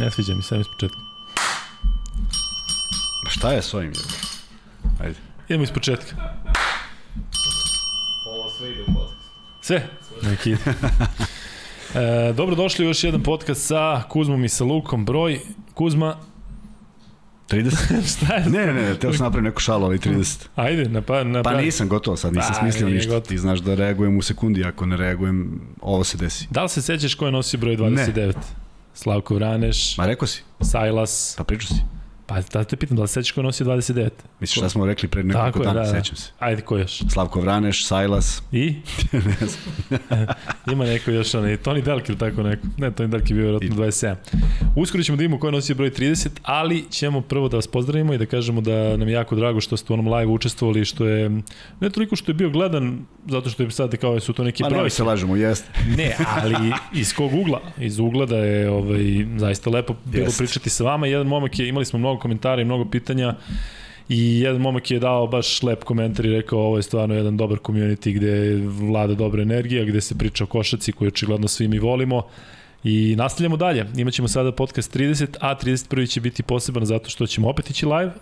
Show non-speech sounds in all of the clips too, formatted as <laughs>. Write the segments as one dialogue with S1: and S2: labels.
S1: Ne sviđa mi se, iz početka.
S2: Pa šta je s ovim? Ajde.
S1: Idemo iz početka.
S3: Ovo sve ide u podcast.
S1: Sve? Neki ide. <laughs> E, dobro došli u još jedan podcast sa Kuzmom i sa Lukom. Broj, Kuzma,
S2: 30? <laughs>
S1: šta je?
S2: Ne, ne, ne, teo sam napraviti neku šalu, ali 30. <laughs>
S1: Ajde, na, na,
S2: Pa nisam gotovo sad, nisam
S1: Pa,
S2: smislio ništa.
S1: gotovo.
S2: Ti znaš da reagujem u sekundi, ako ne reagujem, ovo se desi.
S1: Da li se sećaš ko je nosio broj 29? Slavko Vraneš,
S2: Ma rekao si,
S1: Sajlas.
S2: pa pričao si.
S1: Pa da te pitam, da li se sećaš ko je nosio 29?
S2: Misliš šta smo rekli pre nekoliko dana,
S1: da, da.
S2: sećam se.
S1: Ajde, ko još?
S2: Slavko Vraneš, Sajlas,
S1: I? <laughs> <laughs> Ima neko još onaj, Toni Delk ili tako neko. Ne, Toni Delk je bio vjerojatno 27. Uskoro ćemo da vidimo ko je nosio broj 30, ali ćemo prvo da vas pozdravimo i da kažemo da nam je jako drago što ste u onom live učestvovali, i što je, ne toliko što je bio gledan, zato što je sad kao su to neki
S2: pa ne se lažemo, jeste. <laughs>
S1: Ne, ali iz kog ugla? Iz ugla da je ovaj, zaista lepo bilo
S2: Jest.
S1: pričati sa vama. Jedan momak je, imali smo mnogo komentara i mnogo pitanja i jedan momak je dao baš lep komentar i rekao ovo je stvarno jedan dobar community gde vlada dobra energija, gde se priča o košaci koju očigledno svi mi volimo. I nastavljamo dalje. Imaćemo sada podcast 30, a 31. će biti poseban zato što ćemo opet ići live,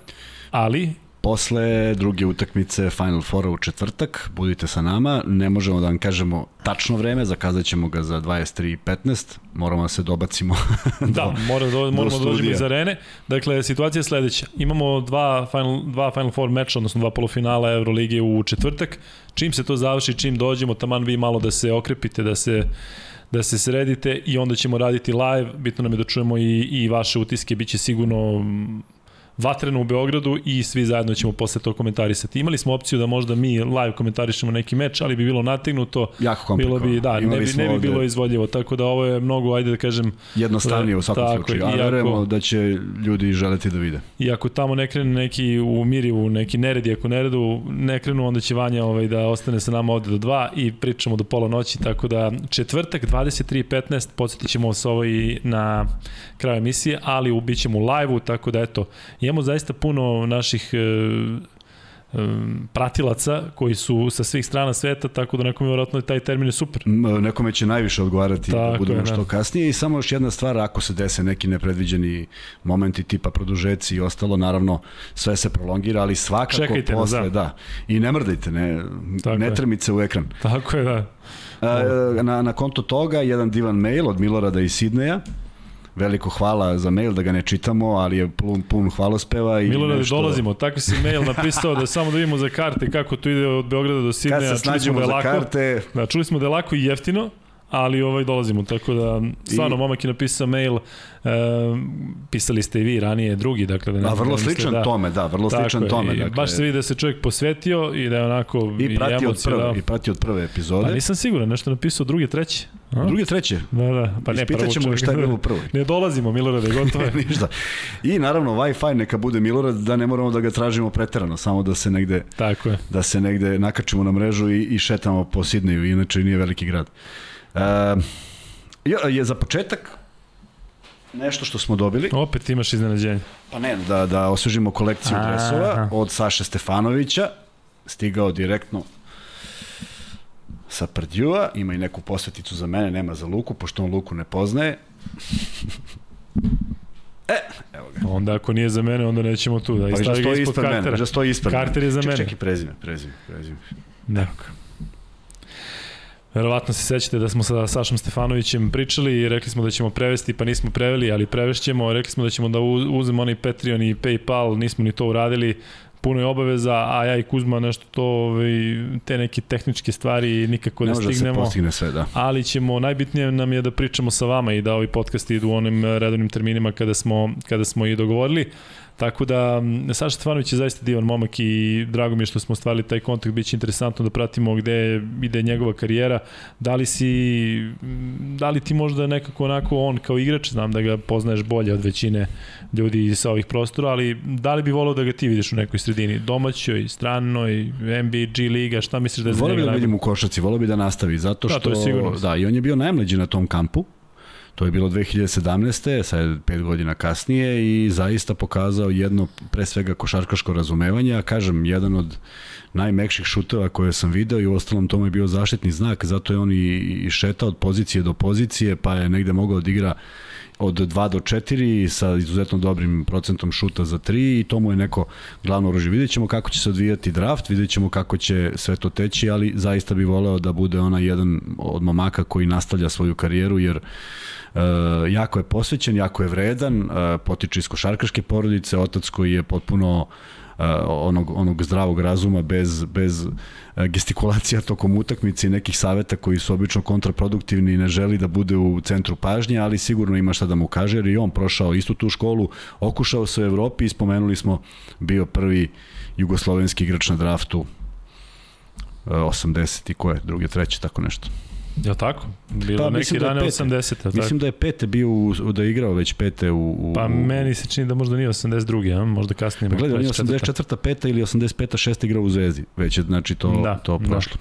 S1: ali
S2: Posle druge utakmice Final Fora u četvrtak, budite sa nama, ne možemo da vam kažemo tačno vreme, zakazat ćemo ga za 23.15, moramo da se dobacimo <laughs>
S1: Da, mora da, moramo da dođemo
S2: studija.
S1: iz arene. Dakle, situacija je sledeća. Imamo dva Final, dva Final Four meča, odnosno dva polufinala Euroligije u četvrtak. Čim se to završi, čim dođemo, taman vi malo da se okrepite, da se da se sredite i onda ćemo raditi live. Bitno nam je da čujemo i, i vaše utiske, bit će sigurno vatreno u Beogradu i svi zajedno ćemo posle to komentarisati. Imali smo opciju da možda mi live komentarišemo neki meč, ali bi bilo nategnuto.
S2: jako
S1: Bilo
S2: komplikovano.
S1: bi, da, ne bi, ne bi
S2: ovde
S1: bilo izvodljivo, tako da ovo je mnogo, ajde da kažem,
S2: jednostavnije u svakom
S1: Tako,
S2: slučaju, a verujemo da će ljudi želeti da vide.
S1: I ako tamo ne krene neki u miri, u neki neredi, ako ne redu, ne krenu, onda će Vanja ovaj, da ostane sa nama ovde do 2 i pričamo do pola noći, tako da četvrtak 23.15, podsjetit ćemo vas ovo i na kraju emisije, ali ubićemo u live-u, tako da eto, imamo zaista puno naših e, e, pratilaca koji su sa svih strana sveta, tako da nekom je vjerojatno taj termin je super.
S2: M, Nekome će najviše odgovarati da
S1: Tako
S2: budemo
S1: da.
S2: što kasnije i samo još jedna stvar, ako se dese neki nepredviđeni momenti tipa produžeci i ostalo, naravno sve se prolongira, ali svakako
S1: Čekajte
S2: posle,
S1: da.
S2: da. I ne mrdajte, ne,
S1: Tako
S2: ne trmice u ekran.
S1: Tako je, da.
S2: E, na, na konto toga, jedan divan mail od Milorada iz Sidneja, Veliko hvala za mail, da ga ne čitamo, ali je pun, pun hvalospeva. I
S1: Milorade,
S2: nešto...
S1: dolazimo. Tako si mail napisao da samo da vidimo za karte kako to ide od Beograda do
S2: Kad
S1: Sidneja.
S2: se
S1: Čuli smo
S2: snađemo
S1: da
S2: za
S1: lako.
S2: karte,
S1: Da, čuli smo da je lako i jeftino, ali ovaj dolazimo, tako da stvarno
S2: I-
S1: momak je napisao mail, e, pisali ste i vi ranije drugi, dakle da ne
S2: a vrlo
S1: ne mislite
S2: sličan
S1: da,
S2: tome, da, vrlo
S1: Tako
S2: sličan
S1: je,
S2: tome. Dakle,
S1: baš se vidi da se čovjek posvetio i da je onako
S2: I prati od prve,
S1: dao.
S2: i prati od prve epizode.
S1: Pa nisam siguran, nešto napisao druge, treće. A?
S2: Druge, treće.
S1: Da, da, pa ne, prvo
S2: Ispitaćemo
S1: čovjek-
S2: šta je bilo u prvoj.
S1: Ne dolazimo, Milorade, gotovo je. <laughs>
S2: Ništa. I naravno Wi-Fi neka bude Milorad da ne moramo da ga tražimo preterano, samo da se negde
S1: Tako je.
S2: da se negde nakačimo na mrežu i, i šetamo po Sidneju, inače nije veliki grad. E, je, je za početak nešto što smo dobili,
S1: Opet imaš iznenađenje.
S2: pa ne, da, da osvežimo kolekciju
S1: Aha.
S2: dresova od Saše Stefanovića, stigao direktno sa Prdjua, ima i neku posveticu za mene, nema za Luku, pošto on Luku ne poznaje. E, evo ga.
S1: Onda ako nije za mene, onda nećemo tu. Da,
S2: Pa da
S1: ga
S2: stoji
S1: ispod
S2: mene,
S1: kartera.
S2: da stoji ispred
S1: Karter je za
S2: Ček,
S1: mene.
S2: Čekaj, prezime, prezime, prezime.
S1: Ne. Verovatno se sećate da smo sa Sašom Stefanovićem pričali i rekli smo da ćemo prevesti, pa nismo preveli, ali prevešćemo. Rekli smo da ćemo da uzmemo onaj Patreon i Paypal, nismo ni to uradili. Puno je obaveza, a ja i Kuzma nešto to, ovaj, te neke tehničke stvari nikako
S2: Ne
S1: da
S2: može da se
S1: stignemo.
S2: postigne sve, da.
S1: ali ćemo, najbitnije nam je da pričamo sa vama i da ovi podcasti idu u onim redovnim terminima kada smo, kada smo i dogovorili. Tako da, Saša Stefanović je zaista divan momak i drago mi je što smo stvarili taj kontakt, bit će interesantno da pratimo gde ide njegova karijera. Da li si, da li ti možda nekako onako on kao igrač, znam da ga poznaješ bolje od većine ljudi sa ovih prostora, ali da li bi volao da ga ti vidiš u nekoj sredini, domaćoj, stranoj, NBA, G liga, šta misliš da je za njega
S2: bi da vidim u košaci, volio bi da nastavi, zato
S1: Da,
S2: što...
S1: to je sigurno.
S2: Da, i on je bio najmlađi na tom kampu, To je bilo 2017. sad je pet godina kasnije i zaista pokazao jedno, pre svega, košarkaško razumevanje, a kažem, jedan od najmekših šuteva koje sam video i u ostalom tome je bio zaštitni znak, zato je on i, šetao od pozicije do pozicije, pa je negde mogao da igra od 2 do 4 sa izuzetno dobrim procentom šuta za 3 i to mu je neko glavno oružje. Vidjet ćemo kako će se odvijati draft, vidjet ćemo kako će sve to teći, ali zaista bi voleo da bude ona jedan od momaka koji nastavlja svoju karijeru, jer Uh, jako je posvećen, jako je vredan, uh, potiče iz košarkaške porodice, otac koji je potpuno uh, onog, onog zdravog razuma bez, bez gestikulacija tokom utakmice i nekih saveta koji su obično kontraproduktivni i ne želi da bude u centru pažnje, ali sigurno ima šta da mu kaže jer i on prošao istu tu školu, okušao se u Evropi i spomenuli smo bio prvi jugoslovenski igrač na draftu 80 i koje, druge, treće, tako nešto.
S1: Ja tako? Bilo pa, neki
S2: da
S1: rane 80.
S2: Mislim da je pete bio u, da je igrao već pete u, u
S1: Pa meni se čini da možda nije 82. A? Možda kasnije.
S2: Pa gledaj, on je 84. peta ili 85. 6. igrao u Zvezdi. Već je znači to, da, to da. prošlo.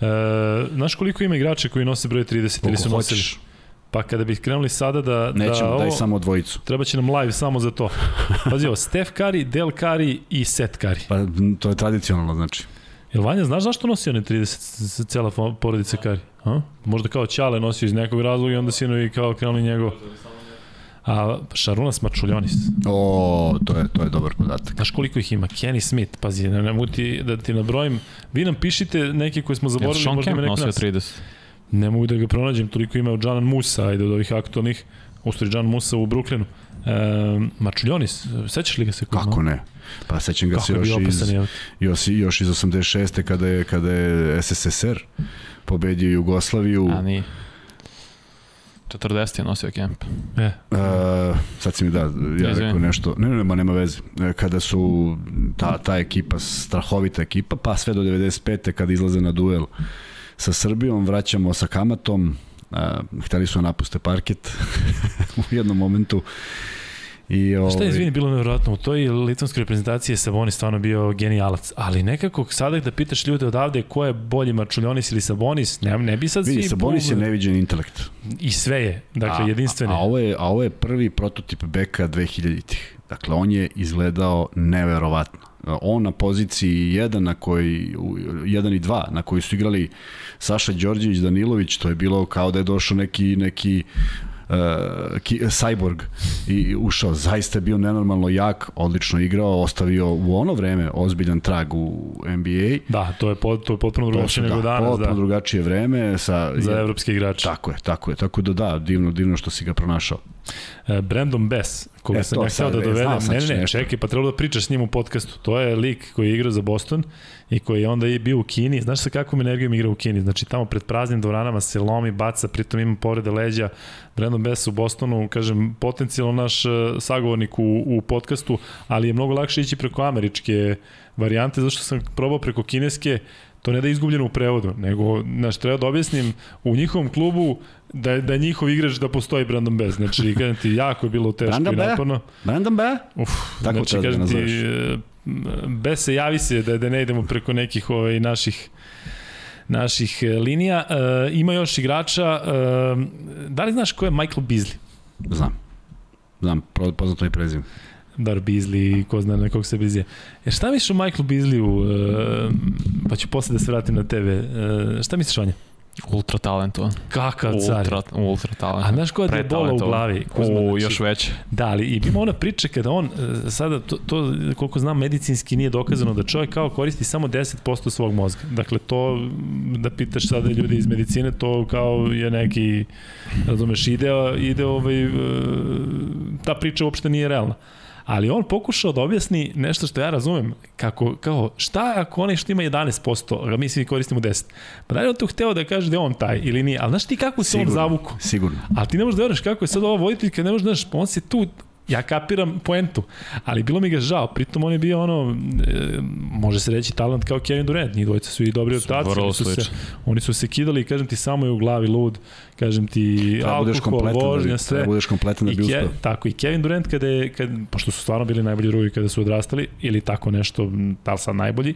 S1: Da. E, znaš koliko ima igrača koji nose broj 30 Koliko ili su nosili? Hoćeš. Pa kada bih krenuli sada da...
S2: Nećemo,
S1: da
S2: daj samo dvojicu.
S1: Treba će nam live samo za to. <laughs> Pazi ovo, Steph Curry, Del Curry i Seth Curry.
S2: Pa to je tradicionalno znači.
S1: Jel Vanja, znaš zašto nosi one 30 cela porodica Kari? A? Možda kao Ćale nosio iz nekog razloga i onda sinovi kao krenuli njegov. A Šarunas Mačuljonis.
S2: O, to je, to je dobar podatak.
S1: Znaš koliko ih ima? Kenny Smith, pazi, ne, ne mogu ti da ti nabrojim. Vi nam pišite neke koje smo zaboravili.
S3: Jel Sean Kemp nosio 30?
S1: Ne mogu da ga pronađem, toliko ima od Janan Musa, ajde od ovih aktualnih. Ustvari Jan Musa u Brooklynu. E, Mačuljonis, sećaš li ga se?
S2: Kako ne? Pa sećam ga se još iz, još, još iz 86. kada je, kada je SSSR pobedio Jugoslaviju.
S3: A nije. 40 je nosio kemp.
S1: E.
S2: Uh, sad si mi da, ja rekao nešto, ne, ne, ne, nema veze. E, kada su ta, ta ekipa, strahovita ekipa, pa sve do 95. kada izlaze na duel sa Srbijom, vraćamo sa kamatom, uh, hteli su da napuste parket <laughs> u jednom momentu
S1: I, ovaj... Šta je, izvini, bilo nevjerojatno, u toj litvanskoj reprezentaciji je Sabonis stvarno bio genijalac, ali nekako sada da pitaš ljude odavde ko je bolji Marčuljonis ili Sabonis, ne, ne bi sad
S2: Vidi, svi... Sabonis je neviđen intelekt.
S1: I sve je, dakle, a, jedinstveni.
S2: A, a, ovo je, a ovo je prvi prototip beka 2000-ih. Dakle, on je izgledao neverovatno. On na poziciji 1 na koji 1 i 2 na koji su igrali Saša Đorđević, Danilović, to je bilo kao da je došao neki neki uh, Cyborg i ušao, zaista je bio nenormalno jak, odlično igrao, ostavio u ono vreme ozbiljan trag u NBA.
S1: Da, to je, pot, to je potpuno drugačije nego da, danas.
S2: Potpuno da. drugačije vreme. Sa,
S1: Za evropske igrače.
S2: Tako je, tako je. Tako da da, divno, divno što si ga pronašao.
S1: Uh, Brandon Bess, koga e, sam ja htio da dovedem. Ne, ne, ne, čekaj, pa treba da pričaš s njim u podcastu. To je lik koji je igrao za Boston i koji je onda i bio u Kini. Znaš sa kakvom energijom igra u Kini? Znači tamo pred praznim dvoranama se lomi, baca, pritom ima povrede leđa. Brandon Bess u Bostonu, kažem, potencijalno naš e, sagovornik u, u podcastu, ali je mnogo lakše ići preko američke varijante, zašto sam probao preko kineske, to ne da je izgubljeno u prevodu, nego, znaš, treba da objasnim, u njihovom klubu da, da je njihov igrač da postoji Brandon Bez. Znači, kažem ti, jako je bilo teško Brandon i naporno.
S2: Brandon Be?
S1: Uf, Tako znači, kažem da ti, Bez se javi se da, da ne idemo preko nekih ovaj, naših naših e, linija. E, ima još igrača. E, da li znaš ko je Michael Beasley?
S2: Znam. Znam, poznato i prezim.
S1: Dar Beasley, ko zna na kog se Beasley. Jer šta misliš o Michael Beasleyu, uh, pa ću posle da se vratim na tebe, uh, šta misliš o njemu?
S3: Ultra talentovan.
S1: Kakav car.
S3: Ultra, ultra talentovan.
S1: A znaš koja je bola u glavi?
S3: Kuzma, u, znači, još veće.
S1: Da, ali i ima ona priča kada on, e, sada to, to, koliko znam, medicinski nije dokazano da čovjek kao koristi samo 10% svog mozga. Dakle, to, da pitaš sada ljudi iz medicine, to kao je neki, razumeš, ide, ide ovaj, e, ta priča uopšte nije realna ali on pokušao da objasni nešto što ja razumem, kako, kao, šta ako onaj što ima 11%, a mi svi koristimo 10%, pa da li on tu hteo da kaže da je on taj ili nije, ali znaš ti kako se on zavuku?
S2: Sigurno.
S1: Ali ti ne možeš da veriš kako je sad ova voditeljka, ne možeš da znaš, on se tu Ja kapiram poentu, ali bilo mi ga žao. Pritom on je bio ono, e, može se reći talent kao Kevin Durant. Njih dvojica su i dobri otaci. Oni su, se, oni su se kidali, kažem ti, samo je u glavi lud. Kažem ti,
S2: Treba da budeš
S1: alkohol,
S2: kompletan da
S1: vožnja,
S2: bi,
S1: sve.
S2: treba da budeš kompletan da
S1: I
S2: bi uspeo.
S1: tako, i Kevin Durant kada je, kad, pošto su stvarno bili najbolji drugi kada su odrastali, ili tako nešto, da li sad najbolji,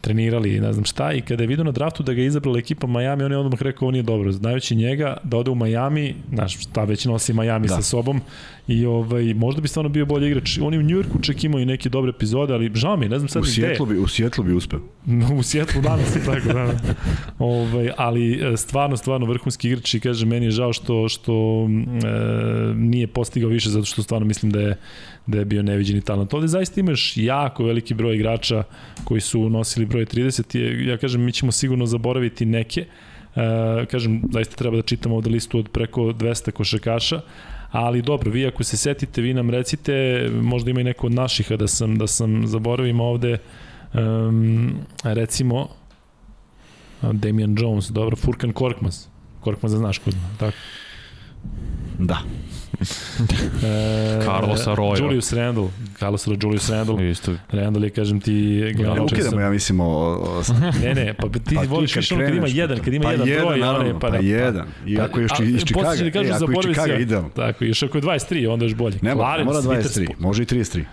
S1: trenirali, ne znam šta, i kada je vidio na draftu da ga je izabrala ekipa Miami, on je odmah rekao, ovo nije dobro. Znajući njega, da ode u Miami, znaš, šta već nosi Miami
S2: Da.
S1: sa sobom, i ovaj, možda bi stvarno bio bolji igrač. On je u Njujorku čak imao i neke dobre epizode, ali žao mi ne znam sad
S2: U. Sjetlu bi, u Sjetlu bi uspeo. <laughs>
S1: u Sjetlu danas je tako, da. da. Ovaj, ali e, stvarno, stvarno vrhunski igrač i kaže, meni je žao što, što e, nije postigao više zato što stvarno mislim da je, da je bio neviđeni talent. Ovde zaista imaš jako veliki broj igrača koji su nosili broj 30 i ja kažem, mi ćemo sigurno zaboraviti neke. E, kažem, zaista treba da čitamo ovde listu od preko 200 košarkaša, ali dobro, vi ako se setite, vi nam recite, možda ima i neko od naših, da sam, da sam zaboravim ovde, um, recimo Damian Jones, dobro, Furkan Korkmaz. Korkmaz znaš kod tako.
S2: Da.
S1: E,
S3: Carlos Arroyo.
S1: Julius Randle, Carlos Arroyo, Julius Randle.
S3: Isto.
S1: Randle je, kažem ti,
S2: Ja,
S1: glavno
S2: ukidamo, ja mislim, o, o,
S1: Ne, ne, pa ti
S2: Pa
S1: voliš
S2: kad
S1: više ono kad ima jedan, kad ima
S2: pa
S1: jedan
S2: jedan,
S1: broj,
S2: naravno,
S1: one,
S2: pa
S1: da,
S2: jedan. I ako još iz Chicaga,
S1: će da kažu,
S2: e, ako iz
S1: si-
S2: idealno.
S1: Tako, još ako je 23, onda još bolje.
S2: Ne, mora,
S1: Clarence
S2: mora 23,
S1: Witherspoon.
S2: može i 33.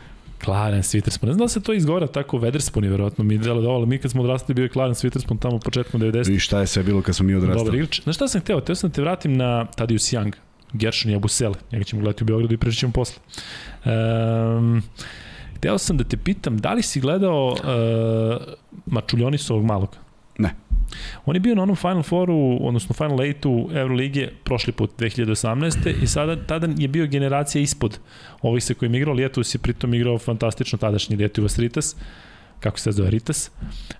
S1: Clarence Witherspoon. Ne znam da se to izgovara tako Weatherspoon je verovatno mi delo da ovo, mi kad smo odrastali bio je Clarence Witherspoon tamo početkom 90.
S2: I šta je sve bilo kad smo mi
S1: Dobar
S2: odrastali.
S1: igrač. Znaš šta sam hteo? Teo sam da te vratim na Tadius Young, Gershon i Abusele. Njega ćemo gledati u Beogradu i preći ćemo posle. Um, hteo sam da te pitam, da li si gledao uh, Mačuljonisovog malog?
S2: Ne.
S1: On je bio na onom Final Fouru, odnosno Final Eightu Euroligije prošli put 2018. i sada tada je bio generacija ispod ovih sa kojim igrao. Lijetus je pritom igrao fantastično tadašnji Lijetus Ritas, kako se zove Ritas.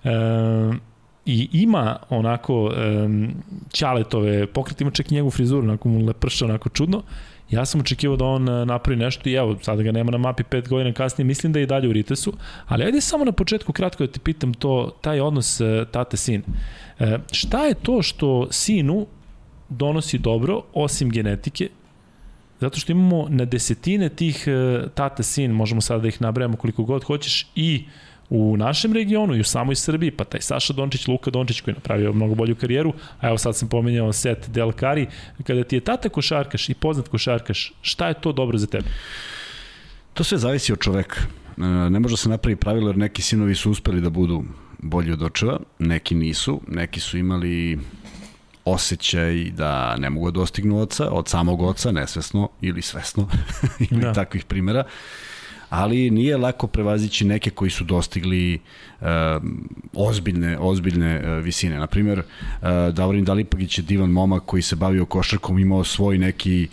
S1: Um, i ima onako um, ćaletove pokrete, ima čak i njegovu frizuru, onako mu leprša, onako čudno. Ja sam očekivao da on e, napravi nešto i evo, sada ga nema na mapi pet godina kasnije, mislim da je i dalje u Ritesu, ali ajde samo na početku kratko da te pitam to, taj odnos e, tate-sin. E, šta je to što sinu donosi dobro, osim genetike, zato što imamo na desetine tih e, tata-sin, možemo sada da ih nabrajamo koliko god hoćeš, i u našem regionu i u samoj Srbiji, pa taj Saša Dončić, Luka Dončić koji je napravio mnogo bolju karijeru, a evo sad sam pomenjao Set Del Cari, kada ti je tata košarkaš i poznat košarkaš, šta je to dobro za tebe?
S2: To sve zavisi od čoveka. E, Ne može da se napravi pravilo jer neki sinovi su uspeli da budu bolji od očeva, neki nisu, neki su imali osjećaj da ne mogu da dostignu oca, od samog oca, nesvesno ili svesno, <laughs> ili
S1: Da.
S2: takvih primjera. Ali nije lako prevazići neke koji su dostigli uh, ozbiljne, ozbiljne uh, visine. Naprimjer, uh, Davorin Dalipagić je divan momak koji se bavio košarkom, imao svoj neki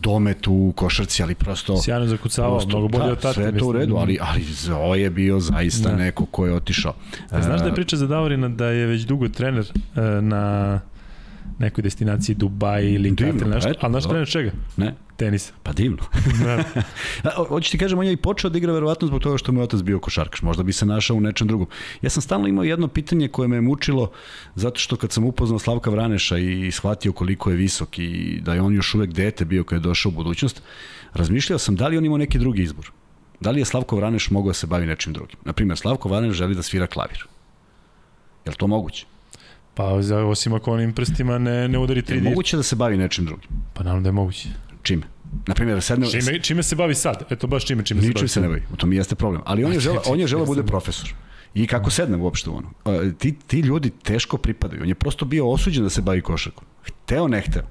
S2: domet u košarci, ali prosto...
S1: Sjajno zakucavao,
S2: Prosto,
S1: mnogo bolje
S2: da,
S1: od tate.
S2: Sve je to u redu, ali, ali Zoe je bio zaista
S1: Da.
S2: neko ko je otišao.
S1: A znaš da je
S2: E,
S1: priča za Davorina da je već dugo trener e, na nekoj destinaciji Dubaj ili Katar nešto, ali znaš
S2: da.
S1: trener čega?
S2: Ne,
S1: Tenisa.
S2: pa divno.
S1: Da. <laughs>
S2: A, ho- Hoću ti kažem, on je i počeo da igra verovatno zbog toga što mu je otac bio košarkaš. Možda bi se našao u nečem drugom. Ja sam stalno imao jedno pitanje koje me je mučilo, zato što kad sam upoznao Slavka Vraneša i shvatio koliko je visok i da je on još uvek dete bio kad je došao u budućnost, razmišljao sam da li on imao neki drugi izbor. Da li je Slavko Vraneš mogao da se bavi nečim drugim? Naprimjer, Slavko Vraneš želi da svira klavir. Je li to moguće?
S1: Pa osim ako onim prstima ne, ne udari
S2: Je
S1: 3
S2: li moguće da se bavi nečim drugim?
S1: Pa naravno da je moguće.
S2: Čime? Naprimjer, sedne...
S1: Čime, čime se bavi sad? Eto baš čime, čime se bavi
S2: Ničim se ne bavi, u tom i jeste problem. Ali on je želeo, on je želeo da bude profesor. I kako sedne uopšte u ono. Ti, ti ljudi teško pripadaju. On je prosto bio osuđen da se bavi košarkom. Hteo, ne hteo.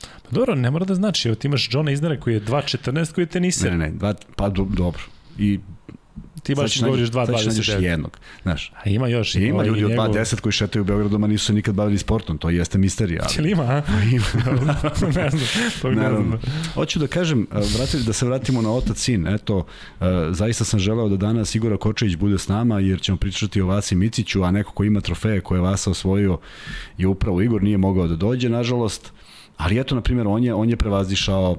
S1: Pa dobro, ne mora da znači. Evo ti imaš Johna Isnera koji je 2.14 koji je teniser.
S2: Ne, ne, ne, dva, pa do, dobro. I
S1: Ti baš govoriš
S2: nađeš- sad ćeš nađeš
S1: 2.29.
S2: jednog. Znaš,
S1: A ima još.
S2: ima
S1: ovaj
S2: ljudi od
S1: njegov-
S2: 2.10 koji šetaju u Beogradom, a nisu se nikad bavili sportom. To jeste misterija. ali-
S1: Jel ima, a? <laughs> <laughs> ne znam, tog ne
S2: Naravno.
S1: znam.
S2: Hoću da kažem, a, vrati, da se vratimo na otac sin. Eto, a, zaista sam želeo da danas Igora Kočević bude s nama, jer ćemo pričati o Vasi Miciću, a neko ko ima trofeje koje je Vasa osvojio je upravo Igor, nije mogao da dođe, nažalost. Ali eto, na primjer, on je, on je prevazišao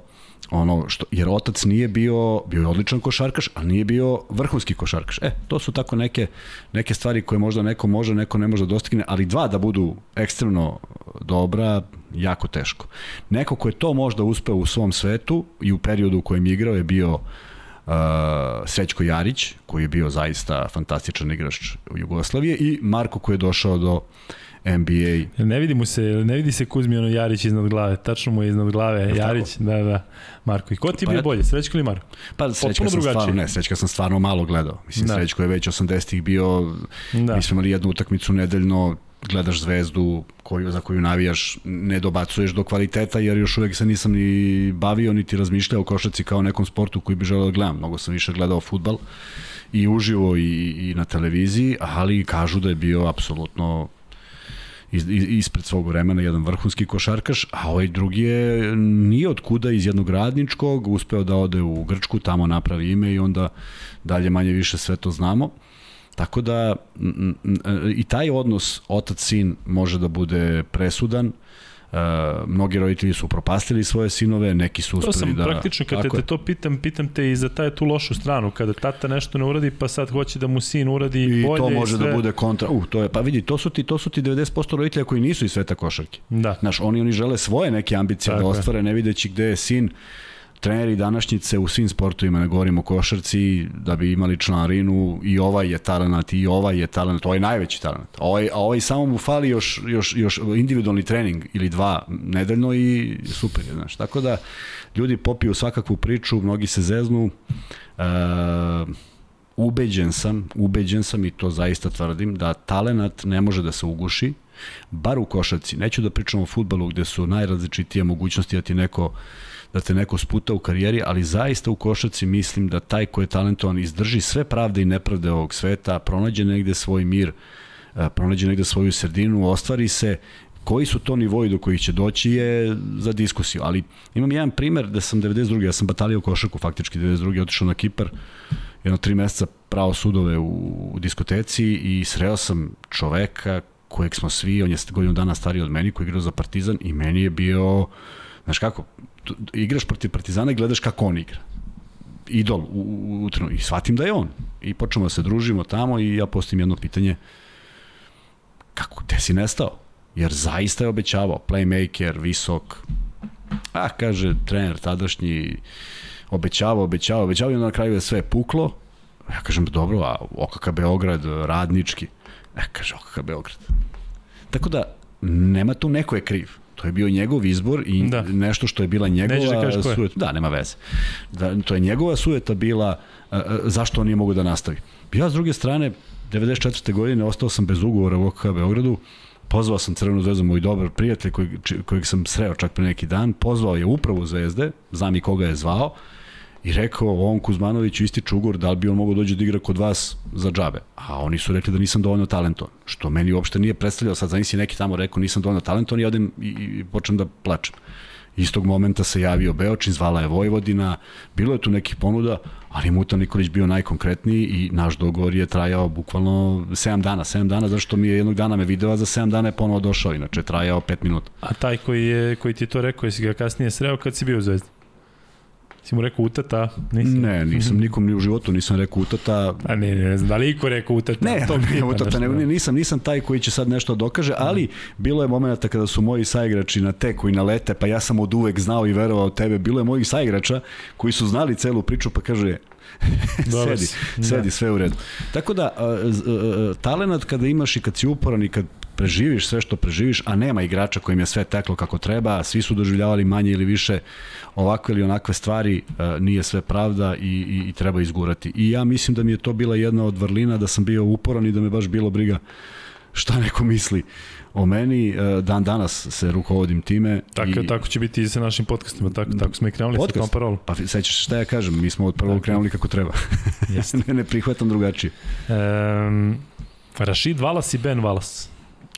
S2: ono što jer otac nije bio bio je odličan košarkaš, a nije bio vrhunski košarkaš. E, to su tako neke neke stvari koje možda neko može, neko ne može da dostigne, ali dva da budu ekstremno dobra, jako teško. Neko ko je to možda uspeo u svom svetu i u periodu u kojem je igrao je bio Srećko Jarić, koji je bio zaista fantastičan igrač u Jugoslavije i Marko koji je došao do NBA.
S1: Ne vidi mu se, ne vidi se Kuzmi ono Jarić iznad glave, tačno mu je iznad glave
S2: Jel
S1: Jarić,
S2: tako?
S1: da, da. Marko, i ko ti je
S2: Pa
S1: bio bolje, Srećko ili Marko?
S2: Pa Srećka sam
S1: drugačije.
S2: stvarno, ne, Srećka sam stvarno malo gledao. Mislim,
S1: Da.
S2: Srećko je već 80-ih bio,
S1: Da.
S2: da. mi smo imali jednu utakmicu nedeljno, gledaš zvezdu koju, za koju navijaš, ne dobacuješ do kvaliteta, jer još uvek se nisam ni bavio, niti razmišljao o košaci kao nekom sportu koji bi želeo da gledam. Mnogo sam više gledao futbal i uživo i, i na televiziji, ali kažu da je bio apsolutno iz, ispred svog vremena jedan vrhunski košarkaš, a ovaj drugi je nije od kuda iz jednog radničkog, uspeo da ode u Grčku, tamo napravi ime i onda dalje manje više sve to znamo. Tako da i taj odnos otac-sin može da bude presudan. Uh, mnogi roditelji su propastili svoje sinove, neki su
S1: To
S2: uspeli
S1: sam
S2: da...
S1: praktično, kad te, te to pitam, pitam te i za taj tu lošu stranu, kada tata nešto ne uradi, pa sad hoće da mu sin uradi
S2: I
S1: bolje
S2: to može
S1: i sve.
S2: da bude kontra. Uh, to je, pa vidi, to su ti, to su ti 90% roditelja koji nisu iz sveta košarke.
S1: Da.
S2: Znaš, oni, oni žele svoje neke ambicije
S1: Tako
S2: da ostvare, ne videći gde je sin. Treneri današnjice u svim sportovima, ne govorimo o košarci, da bi imali članarinu i ovaj je talent i ovaj je talent, ovaj je najveći talent. A ovaj, a ovaj samo mu fali još, još, još individualni trening ili dva nedeljno i super je, znaš. Tako da ljudi popiju svakakvu priču, mnogi se zeznu, e, ubeđen sam, ubeđen sam i to zaista tvrdim, da talenat ne može da se uguši, bar u košarci. Neću da pričam o futbalu gde su najrazličitije mogućnosti da ti neko da te neko sputa u karijeri, ali zaista u košarci mislim da taj ko je talentovan izdrži sve pravde i nepravde ovog sveta, pronađe negde svoj mir, e, pronađe negde svoju sredinu, ostvari se, koji su to nivoji do kojih će doći je za diskusiju, ali imam jedan primer da sam 92. ja sam batalio košarku faktički 92. otišao na Kipar, jedno tri meseca pravo sudove u, u diskoteci i sreo sam čoveka kojeg smo svi, on je godinu dana stariji od meni, koji je igrao za Partizan i meni je bio, znaš kako, igraš protiv Partizana i gledaš kako on igra idol u, u, u trenu. i shvatim da je on. I počnemo da se družimo tamo i ja postavim jedno pitanje kako, gde si nestao? Jer zaista je obećavao, playmaker, visok, a kaže trener tadašnji, obećavao, obećavao, obećavao i na kraju je sve puklo. Ja kažem, dobro, a OKK Beograd, radnički. E, kaže, OKK Beograd. Tako da, nema tu neko je kriv. To je bio njegov izbor i
S1: Da.
S2: da. nešto što je bila
S1: da
S2: njegova
S1: je.
S2: sujeta. Da, nema veze. Da, to je njegova sujeta bila a, zašto on nije mogu da nastavi. Ja s druge strane, 94. godine ostao sam bez ugovora u OKK Beogradu, pozvao sam Crvenu zvezdu, moj dobar prijatelj kojeg, kojeg sam sreo čak pre neki dan, pozvao je upravu zvezde, znam i koga je zvao, i rekao ovom Kuzmanoviću ističe ugovor, da li bi on mogao dođe da igra kod vas za džabe. A oni su rekli da nisam dovoljno talentovan, što meni uopšte nije predstavljao, sad zamisli neki tamo rekao nisam dovoljno talentovan i odem i, i počnem da plačem. Istog momenta se javio Beočin, zvala je Vojvodina, bilo je tu nekih ponuda, ali Muta Nikolić bio najkonkretniji i naš dogovor je trajao bukvalno 7 dana. 7 dana, zašto mi je jednog dana me video, a za 7 dana je ponovo došao, inače trajao 5 minuta.
S1: A taj koji, je, koji ti je to rekao, jesi ga kasnije sreo kad si bio u Zvezdi? Si mu rekao utata? Nisi?
S2: Ne, nisam nikom ni u životu nisam rekao utata,
S1: A ne, ne, ne znam, da li iko rekao utata?
S2: Ne, <laughs>
S1: Tog
S2: ne, utata,
S1: nešto,
S2: ne,
S1: da.
S2: nisam, nisam taj koji će sad nešto dokaže, ali bilo je momenta kada su moji saigrači na te koji nalete, pa ja sam od uvek znao i verovao tebe, bilo je mojih saigrača koji su znali celu priču, pa kaže,
S1: Dobro
S2: sedi, sedi,
S1: Da.
S2: sve u redu. Tako da, a, a, talenat kada imaš i kad si uporan i kad preživiš sve što preživiš, a nema igrača kojim je sve teklo kako treba, svi su doživljavali manje ili više ovakve ili onakve stvari, a, nije sve pravda i, i, i treba izgurati. I ja mislim da mi je to bila jedna od vrlina, da sam bio uporan i da me baš bilo briga šta neko misli o meni. E, Dan danas se rukovodim time.
S1: Tako,
S2: i,
S1: tako će biti i sa našim podcastima, tako, tako smo i krenuli sa tom
S2: Podcast?
S1: parolom.
S2: Pa sećaš se šta ja kažem, mi smo od prvog krenuli kako treba. <laughs> Ne, ne prihvatam drugačije.
S1: Um, Rashid Valas i Ben Valas.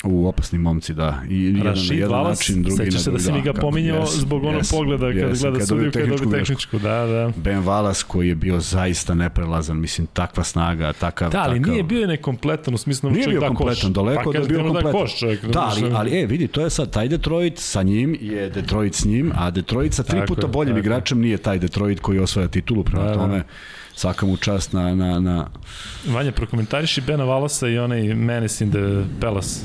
S2: U opasni momci, da. I jedan
S1: Rašid
S2: jedan
S1: Valas,
S2: način, drugi na
S1: sećaš se da si mi ga
S2: kako-
S1: pominjao
S2: jesam,
S1: zbog onog
S2: jesam,
S1: pogleda kada
S2: jesam,
S1: gleda
S2: kad
S1: sudiju kada dobije
S2: tehničku
S1: tehničku, da, da.
S2: Ben Valas koji je bio zaista neprelazan, mislim, takva snaga, takav...
S1: Da, ali
S2: takav...
S1: nije bio nekompletan u smislu da
S2: Nije bio
S1: da
S2: kompletan,
S1: koš.
S2: daleko
S1: pa,
S2: da je bio kompletan.
S1: Da, koš, čovjek,
S2: Da, ali, ali e, vidi, to je sad taj Detroit, sa njim je Detroit s njim, a Detroit sa tri puta boljim igračem nije taj Detroit koji osvaja titulu, prema
S1: Da, da.
S2: Svaka mu čast na, na, na...
S1: Vanja, prokomentariši Bena Valasa i onaj Menace in the Palace.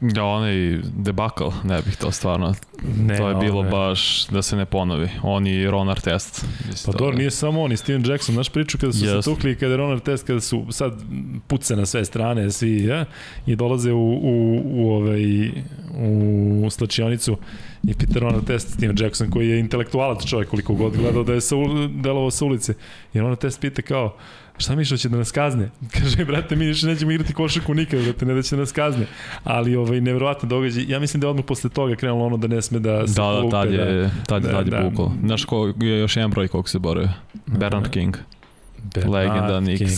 S3: Da, onaj debakal, ne bih to stvarno.
S1: Ne,
S3: to je bilo
S1: ove.
S3: baš da se ne ponovi. On i Ron Artest.
S1: Pa dobro, nije samo on i Steven Jackson, znaš priču kada su
S3: Yes.
S1: se tukli i kada je Ron Artest, kada su sad puce na sve strane, svi, ja, i dolaze u, u, u, ovaj, u slačionicu i pita Ron Artest, Steven Jackson, koji je intelektualac čovjek koliko god gledao da je sa, delovao sa ulice. I Ron Artest pita kao, šta misliš će da nas kazne? <laughs> Kaže, brate, mi više nećemo igrati košarku nikad, brate, ne da će nas kazne. Ali ovaj, nevjerovatno događaj. Ja mislim da je odmah posle toga krenulo ono da ne sme da se
S3: Da, da, tad je, tad,
S1: Da,
S3: da, tad je
S1: da.
S3: bukalo. Znaš ko je još jedan broj koliko se borio? Bernard King.
S1: Bernard
S3: Legenda
S1: King.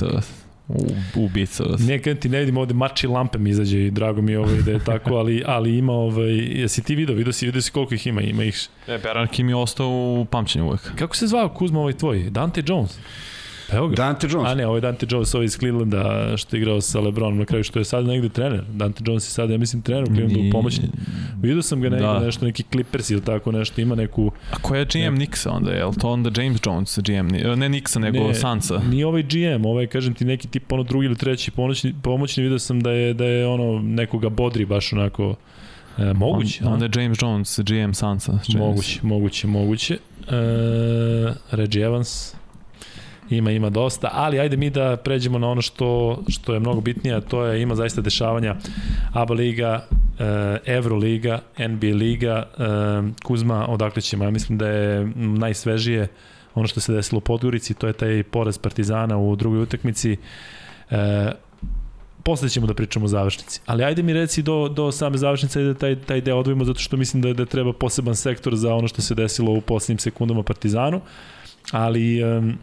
S3: Ubica.
S1: Ne, kad ti ne vidim ovde mači lampe mi izađe i drago mi je ovaj da je tako, ali, ali ima ovaj, jesi ti video, video si, video si koliko ih ima, ima ih.
S3: Ne, Bernard King je ostao u pamćenju uvek.
S1: Kako se zvao Kuzma ovaj tvoj? Dante Jones? Evo ga.
S2: Dante Jones.
S1: A ne, ovo je Dante Jones, ovaj iz Clevelanda što je igrao sa Lebronom na kraju, što je sad negde trener. Dante Jones je sad, ja mislim, trener u Clevelandu u pomoćni. Vidio sam ga negde
S3: Da.
S1: nešto, neki Clippers ili tako nešto, ima neku...
S3: A ko je GM Nixa onda? Je li to onda James Jones GM? Ne Nixa, nego
S1: Ne,
S3: Sansa.
S1: Nije ovaj GM, ovaj, kažem ti, neki tip ono drugi ili treći pomoćni, pomoćni vidio sam da je, da je ono nekoga bodri baš onako e, moguće.
S3: On, onda je James Jones GM Sansa. se.
S1: Moguće, moguće, moguće. E, Reggie Evans ima, ima dosta, ali ajde mi da pređemo na ono što, što je mnogo bitnije, to je, ima zaista dešavanja ABA liga, e, Euro liga, NBA liga, e, Kuzma, odakle ćemo, ja mislim da je najsvežije ono što se desilo u Podgorici, to je taj poraz Partizana u drugoj utakmici. E, posle ćemo da pričamo o završnici. Ali ajde mi reci do, do same završnice da taj, taj deo odvojimo zato što mislim da, da treba poseban sektor za ono što se desilo u poslednjim sekundama Partizanu. Ali um,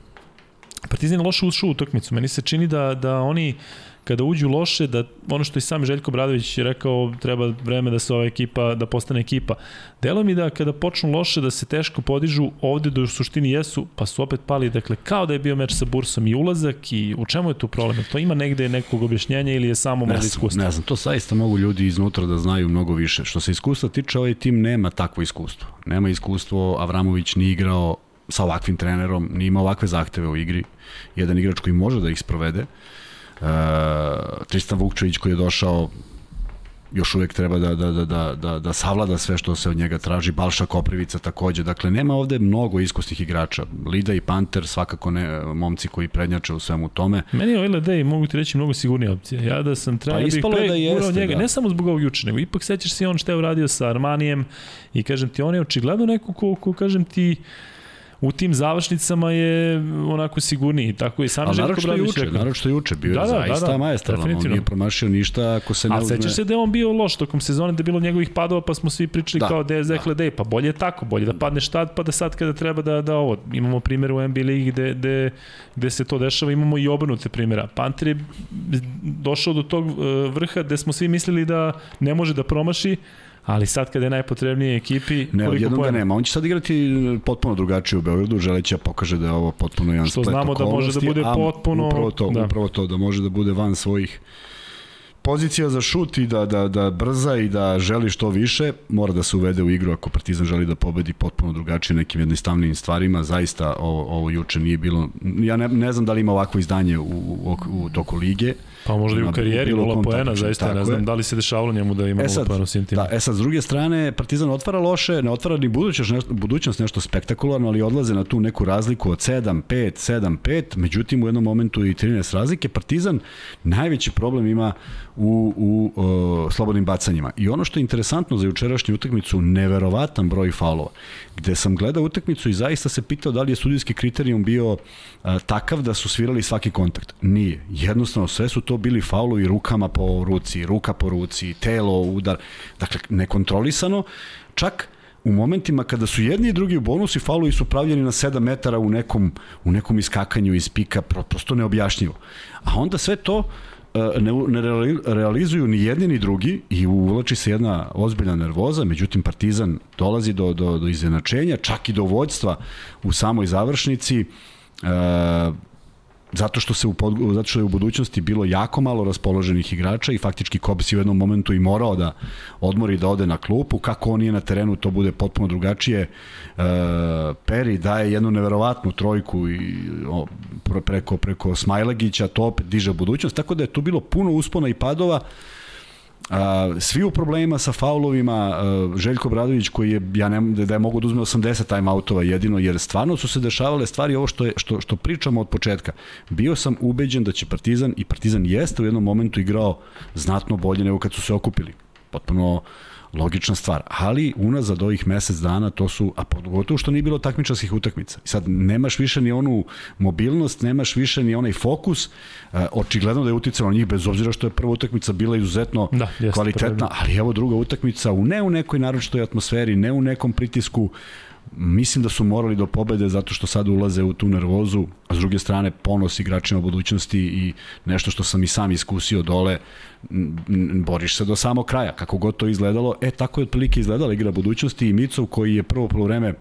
S1: Partizan je loše ušao u utakmicu. Meni se čini da, da oni kada uđu loše, da ono što i sam Željko Bradović je rekao, treba vreme da se ova ekipa, da postane ekipa. Delo mi da kada počnu loše, da se teško podižu, ovde do u suštini jesu, pa su opet pali, dakle, kao da je bio meč sa Bursom i ulazak i u čemu je tu problem? To ima negde nekog objašnjenja ili je samo
S2: znam,
S1: iskustvo?
S2: ne znam, to zaista mogu ljudi iznutra da znaju mnogo više. Što se iskustva tiče, ovaj tim nema takvo iskustvo. Nema iskustvo, Avramović nije igrao sa ovakvim trenerom, nije imao ovakve zahteve u igri. Jedan igrač koji može da ih sprovede. E, Tristan Vukčević koji je došao još uvek treba da, da, da, da, da, da savlada sve što se od njega traži, Balša Koprivica takođe, dakle nema ovde mnogo iskusnih igrača, Lida i Panter svakako ne, momci koji prednjače u svemu tome,
S1: Meni je ovaj LD mogu ti reći mnogo sigurnija opcija. Ja da sam trener,
S2: Pa
S1: bih
S2: je
S1: pre
S2: da jeste,
S1: njega,
S2: da.
S1: ne samo zbog ovog juče, nego ipak sećaš se i on što je uradio sa Armanijem i kažem ti, on je očigledno neko ko, ko kažem ti, u tim završnicama je onako sigurniji. Tako i sam Željko Bradović
S2: juče,
S1: rekao.
S2: naravno što juče, bio
S1: Da,
S2: je
S1: da, da,
S2: zaista
S1: da,
S2: majestralan, on nije promašio ništa ako se ne
S1: A
S2: uzme...
S1: sećaš se da je on bio loš tokom sezone, da je bilo njegovih padova, pa smo svi pričali da,
S2: Da,
S1: kao da je Zekle
S2: da.
S1: da. pa bolje je tako, bolje da padneš tad, pa da sad kada treba da, da ovo. Imamo primere u NBA ligi gde, gde, gde se to dešava, imamo i obrnute primjera. Panter je došao do tog e, vrha gde smo svi mislili da ne može da promaši, ali sad kada je najpotrebnije ekipi,
S2: Ne,
S1: koliko
S2: odjednom ga
S1: poena?
S2: nema. On će sad igrati potpuno drugačije u Beogradu, želeći da pokaže da je ovo potpuno jedan
S1: Što znamo da može da bude potpuno-
S2: Upravo to,
S1: da.
S2: upravo to, da može da bude van svojih pozicija za šut i da, da, da brza i da želi što više, mora da se uvede u igru ako Partizan želi da pobedi potpuno drugačije nekim jednostavnim stvarima. Zaista ovo, ovo juče nije bilo, ja ne, ne znam da li ima ovako izdanje u, u, u toku lige,
S1: Pa možda i u karijeri nula poena, zaista ne znam
S2: je.
S1: da li se dešavalo njemu da ima
S2: E
S1: nula poena u svim tim.
S2: Da, e sad, s druge strane, Partizan otvara loše, ne otvara ni budućnost nešto, budućnost nešto spektakularno, ali odlaze na tu neku razliku od 7, 5, 7, 5, međutim u jednom momentu i 13 razlike. Partizan najveći problem ima u, u o, slobodnim bacanjima. I ono što je interesantno za jučerašnju utakmicu, neverovatan broj faulova, gde sam gledao utakmicu i zaista se pitao da li je sudijski kriterijum bio a, takav da su svirali svaki kontakt. Nije. Jednostavno, sve su to bili faulovi rukama po ruci, ruka po ruci, telo, udar. Dakle, nekontrolisano. Čak u momentima kada su jedni i drugi u bonusu i faulovi su pravljeni na 7 metara u nekom, u nekom iskakanju iz pika, pro- prosto neobjašnjivo. A onda sve to e, ne, ne reali- realizuju ni jedni ni drugi i uvlači se jedna ozbiljna nervoza, međutim Partizan dolazi do, do, do izjednačenja, čak i do vođstva u samoj završnici. E, zato što se u pod, zato što je u budućnosti bilo jako malo raspoloženih igrača i faktički Kobs je u jednom momentu i morao da odmori da ode na klupu, kako on je na terenu to bude potpuno drugačije. E, Peri daje jednu neverovatnu trojku i o, preko preko Smajlagića, to opet diže budućnost, tako da je tu bilo puno uspona i padova. A, svi u problemima sa faulovima, a, Željko Bradović koji je, ja ne, da je mogu da uzme 80 timeoutova jedino, jer stvarno su se dešavale stvari, ovo što, je, što, što pričamo od početka. Bio sam ubeđen da će Partizan, i Partizan jeste u jednom momentu igrao znatno bolje nego kad su se okupili. Potpuno logična stvar. Ali unazad ovih mesec dana to su, a pogotovo što nije bilo takmičarskih utakmica. Sad nemaš više ni onu mobilnost, nemaš više ni onaj fokus. E, očigledno da je uticalo na njih bez obzira što je prva utakmica bila izuzetno da, kvalitetna, ali evo druga utakmica u ne u nekoj naročitoj atmosferi, ne u nekom pritisku, mislim da su morali do pobede zato što sad ulaze u tu nervozu, a s druge strane ponos igračima budućnosti i nešto što sam i sam iskusio dole, boriš se do samog kraja, kako god to izgledalo, e tako je otprilike izgledala igra budućnosti i Micov koji je prvo polovreme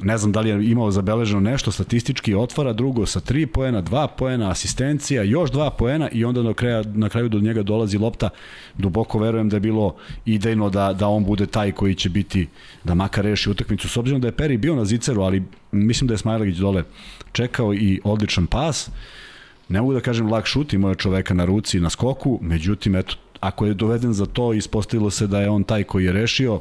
S2: ne znam da li je imao zabeleženo nešto statistički, otvara drugo sa 3 poena, 2 poena, asistencija, još 2 poena i onda na kraju, na kraju do njega dolazi lopta. Duboko verujem da je bilo idejno da, da on bude taj koji će biti, da makar reši utakmicu. S obzirom da je Peri bio na ziceru, ali mislim da je Smajlagić dole čekao i odličan pas. Ne mogu da kažem lak šut, imao je čoveka na ruci na skoku, međutim, eto, ako je doveden za to, ispostavilo se da je on taj koji je rešio,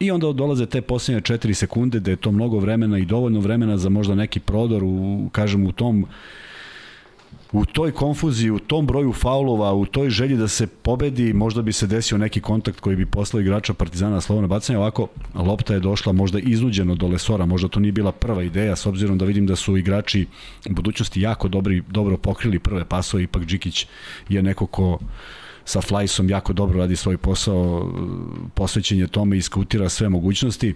S2: I onda dolaze te posljednje 4 sekunde da je to mnogo vremena i dovoljno vremena za možda neki prodor u, kažem, u tom u toj konfuziji, u tom broju faulova, u toj želji da se pobedi, možda bi se desio neki kontakt koji bi poslao igrača Partizana na slovno bacanje. Ovako, lopta je došla možda iznuđeno do Lesora, možda to nije bila prva ideja, s obzirom da vidim da su igrači u budućnosti jako dobri, dobro pokrili prve pasove, ipak Džikić je neko ko sa Flajsom jako dobro radi svoj posao, posvećen je tome i skautira sve mogućnosti.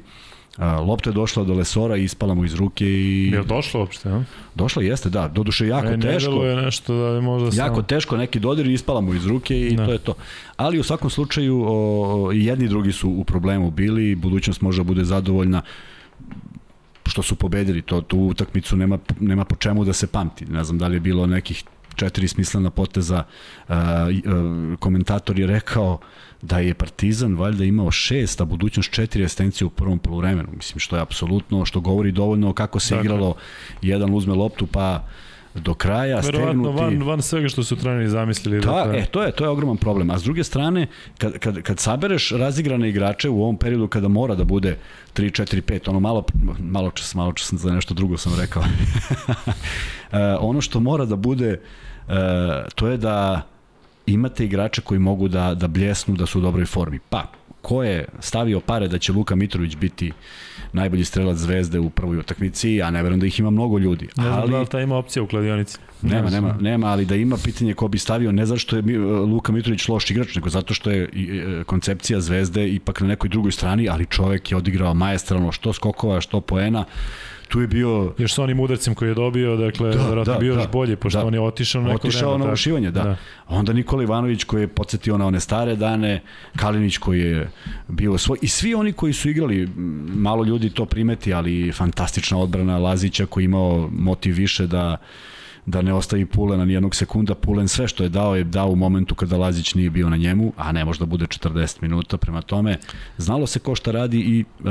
S2: A, lopta je došla do Lesora i ispala mu iz ruke i...
S1: Je li došla uopšte, ja?
S2: Došla jeste, da. Doduše jako
S1: ne,
S2: teško.
S1: Ne, je nešto da je možda
S2: Jako samo... teško, neki dodir i ispala mu iz ruke i da. to je to. Ali u svakom slučaju o, i jedni i drugi su u problemu bili, budućnost može da bude zadovoljna što su pobedili to tu utakmicu nema nema po čemu da se pamti. Ne znam da li je bilo nekih četiri smislena poteza. Uh, komentator je rekao da je Partizan valjda imao šest, a budućnost četiri asistencije u prvom poluvremenu. Mislim, što je apsolutno, što govori dovoljno kako se dakle. igralo. Jedan uzme loptu, pa do kraja
S1: Verovatno stegnuti. van, van svega što su treneri zamislili.
S2: Da, dakle. e, to je, to je ogroman problem. A s druge strane, kad, kad, kad sabereš razigrane igrače u ovom periodu kada mora da bude 3, 4, 5, ono malo, malo čas, malo čas za nešto drugo sam rekao. <laughs> e, ono što mora da bude, e, to je da imate igrače koji mogu da, da bljesnu, da su u dobroj formi. Pa, ko je stavio pare da će Luka Mitrović biti najbolji strelac zvezde u prvoj utakmici, a ne verujem da ih ima mnogo ljudi.
S1: Ne znam ali, da li ta ima opcija u kladionici.
S2: Nema, nema, nema, ali da ima pitanje ko bi stavio, ne zato što je Luka Mitrović loš igrač, nego zato što je e, koncepcija zvezde ipak na nekoj drugoj strani, ali čovek je odigrao majestralno što skokova, što poena tu je bio...
S1: Još sa onim udarcem koji je dobio, dakle, da, verovatno da, bio da, još bolje, pošto da. on je otišao na neko
S2: otišao vreme. na ušivanje, da. da. Onda Nikola Ivanović koji je podsjetio na one stare dane, Kalinić koji je bio svoj, i svi oni koji su igrali, malo ljudi to primeti, ali fantastična odbrana Lazića koji imao motiv više da da ne ostavi Pulena ni jednog sekunda. Pulen sve što je dao je dao u momentu kada Lazić nije bio na njemu, a ne možda bude 40 minuta. Prema tome, znalo se ko šta radi i uh,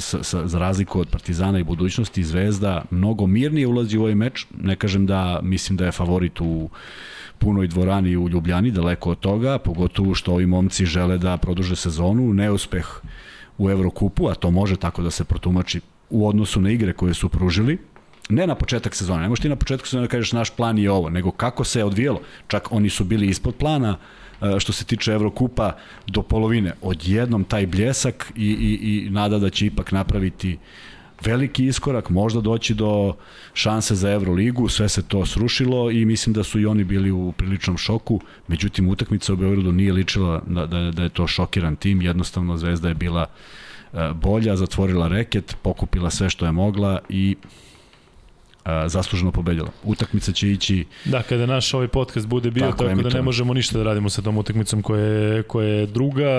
S2: sa, sa, za razliku od Partizana i budućnosti Zvezda mnogo mirnije ulazi u ovaj meč. Ne kažem da mislim da je favorit u punoj dvorani u Ljubljani, daleko od toga, pogotovo što ovi momci žele da produže sezonu, neuspeh u Evrokupu, a to može tako da se protumači u odnosu na igre koje su pružili, ne na početak sezone, ne možeš ti na početku sezone da kažeš naš plan je ovo, nego kako se je odvijelo. Čak oni su bili ispod plana e, što se tiče Evrokupa do polovine. Odjednom taj bljesak i, i, i nada da će ipak napraviti veliki iskorak, možda doći do šanse za Euroligu, sve se to srušilo i mislim da su i oni bili u priličnom šoku, međutim utakmica u Beogradu nije ličila da, da, da je to šokiran tim, jednostavno Zvezda je bila e, bolja, zatvorila reket, pokupila sve što je mogla i zasluženo pobedila. Utakmica će ići...
S1: Da, kada naš ovaj podcast bude bio, tako, tako da ne možemo ništa da radimo sa tom utakmicom koja je, koja je druga.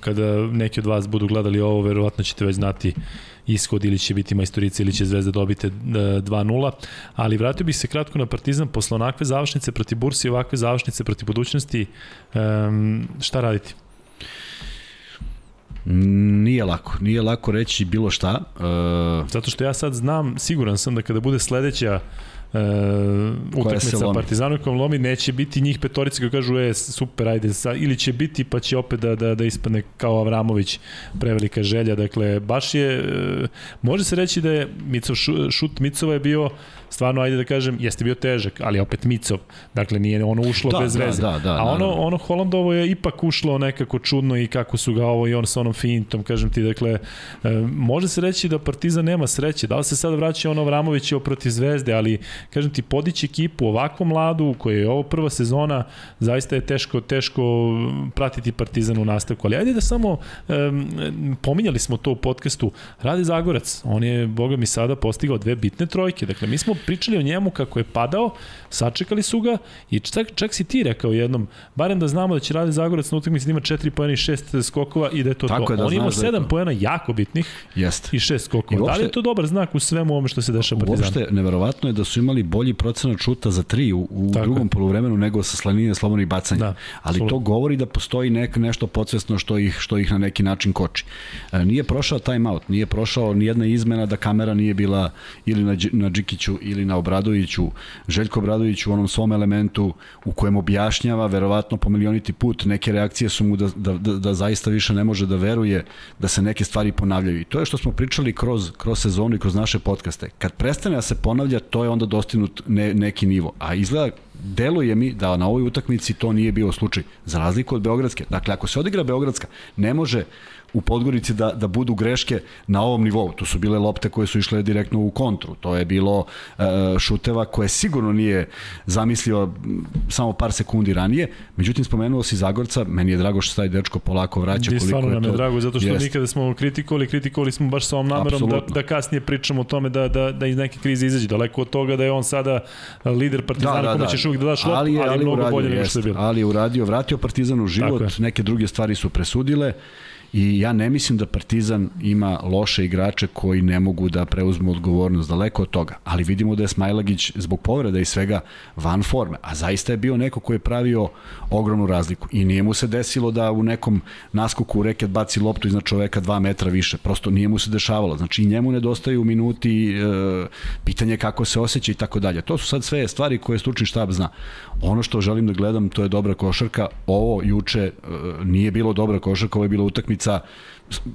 S1: Kada neki od vas budu gledali ovo, verovatno ćete već znati ishod ili će biti majstorica ili će Zvezda dobiti 2-0. Ali vratio bih se kratko na Partizan posle onakve završnice proti Bursi i ovakve završnice proti budućnosti. Um, šta raditi?
S2: Nije lako, nije lako reći bilo šta.
S1: Uh, Zato što ja sad znam, siguran sam da kada bude sledeća uh, utakmica Partizanom kom lomi, neće biti njih petorica koji kažu e, super, ajde, sa, ili će biti pa će opet da, da, da ispadne kao Avramović prevelika želja, dakle, baš je, uh, može se reći da je Micov, šut Micova je bio stvarno, ajde da kažem, jeste bio težak, ali opet Micov. Dakle, nije ono ušlo da, bez da, veze. Da, da, A ono, ono Holandovo je ipak ušlo nekako čudno i kako su ga ovo i on sa onom fintom, kažem ti, dakle, e, može se reći da Partizan nema sreće. Da li se sad vraća ono Vramović protiv Zvezde, ali, kažem ti, podići ekipu ovako mladu, koja je ovo prva sezona, zaista je teško, teško pratiti Partizan u nastavku. Ali ajde da samo, um, pominjali smo to u podcastu, Radi Zagorac, on je, boga mi, sada postigao dve bitne trojke. Dakle, mi smo pričali o njemu kako je padao, sačekali su ga i čak, čak si ti rekao jednom, barem da znamo da će Rade Zagorac na utakmici da ima 4 poena i 6 skokova i da je to Tako to. Je da On ima 7 da poena jako bitnih
S2: Jeste.
S1: i 6 skokova. uopšte, da li je to dobar znak u svemu ovome što se dešava Partizanu?
S2: Uopšte, neverovatno je da su imali bolji procenat šuta za 3 u, u drugom poluvremenu nego sa slanine slobodnih bacanja. Da, Ali absolutno. to govori da postoji nek, nešto podsvesno što ih, što ih na neki način koči. E, nije prošao timeout, nije prošao ni jedna izmena da kamera nije bila ili na, na Džikiću ili na Obradoviću, Željko Obradović u onom svom elementu u kojem objašnjava verovatno po milioniti put neke reakcije su mu da, da, da, da zaista više ne može da veruje da se neke stvari ponavljaju. I to je što smo pričali kroz, kroz sezonu i kroz naše podcaste. Kad prestane da se ponavlja, to je onda dostignut ne, neki nivo. A izgleda deluje mi da na ovoj utakmici to nije bio slučaj, za razliku od Beogradske. Dakle, ako se odigra Beogradska, ne može u Podgorici da, da budu greške na ovom nivou. To su bile lopte koje su išle direktno u kontru. To je bilo uh, šuteva koje sigurno nije zamislio samo par sekundi ranije. Međutim, spomenuo si Zagorca, meni je drago što taj dečko polako vraća.
S1: Di, stvarno nam je to... drago, zato što jest. mi kada smo kritikovali, kritikovali smo baš sa ovom namerom da, da kasnije pričamo o tome da, da, da iz neke krize izađe. Daleko od toga da je on sada lider Partizana, da, da, da. ćeš uvijek da daš loptu, ali, je, ali, ali mnogo uradio, bolje nego što je bilo.
S2: Ali je uradio, vratio Partizan u život, neke druge stvari su presudile i ja ne mislim da Partizan ima loše igrače koji ne mogu da preuzmu odgovornost daleko od toga, ali vidimo da je Smajlagić zbog povreda i svega van forme, a zaista je bio neko koji je pravio ogromnu razliku. I nije mu se desilo da u nekom naskoku u reket baci loptu iznad čoveka 2 metra više, prosto nije mu se dešavalo, znači i njemu nedostaju minuti, e, pitanje kako se osjeća i tako dalje. To su sad sve stvari koje stručni štab zna. Ono što želim da gledam, to je dobra košarka, ovo juče e, nije bilo dobra košarka, ovo je bila utakmica utakmica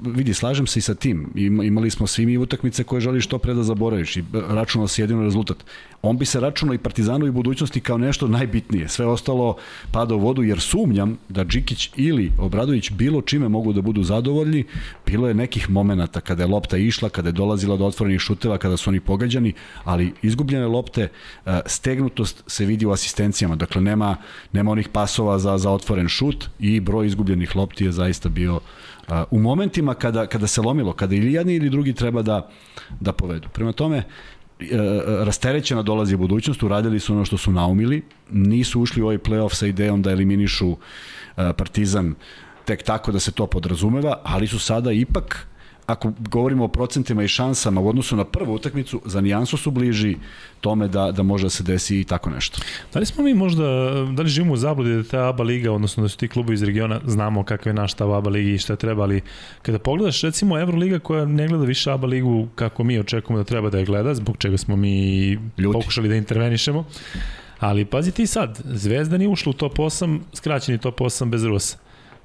S2: vidi, slažem se i sa tim. Imali smo svi mi utakmice koje želiš to pre da zaboraviš i računao se jedino rezultat. On bi se računao i Partizanu i budućnosti kao nešto najbitnije. Sve ostalo pada u vodu jer sumnjam da Džikić ili Obradović bilo čime mogu da budu zadovoljni. Bilo je nekih momenata kada je lopta išla, kada je dolazila do otvorenih šuteva, kada su oni pogađani, ali izgubljene lopte, e, stegnutost se vidi u asistencijama. Dakle, nema, nema onih pasova za, za otvoren šut i broj izgubljenih lopti je zaista bio u momentima kada, kada se lomilo, kada ili jedni ili drugi treba da, da povedu. Prema tome, e, rasterećena dolazi budućnost, uradili su ono što su naumili, nisu ušli u ovaj playoff sa idejom da eliminišu e, Partizan tek tako da se to podrazumeva, ali su sada ipak ako govorimo o procentima i šansama u odnosu na prvu utakmicu, za nijansu su bliži tome da, da može da se desi i tako nešto.
S1: Da li smo mi možda, da li živimo u zabludi da ta ABA liga, odnosno da su ti klubovi iz regiona, znamo kakav je naš ABA liga i šta treba, ali kada pogledaš recimo Euroliga koja ne gleda više ABA ligu kako mi očekujemo da treba da je gleda, zbog čega smo mi Ljuti. pokušali da intervenišemo, ali pazi ti sad, Zvezda nije ušla u top 8, skraćeni top 8 bez Rusa.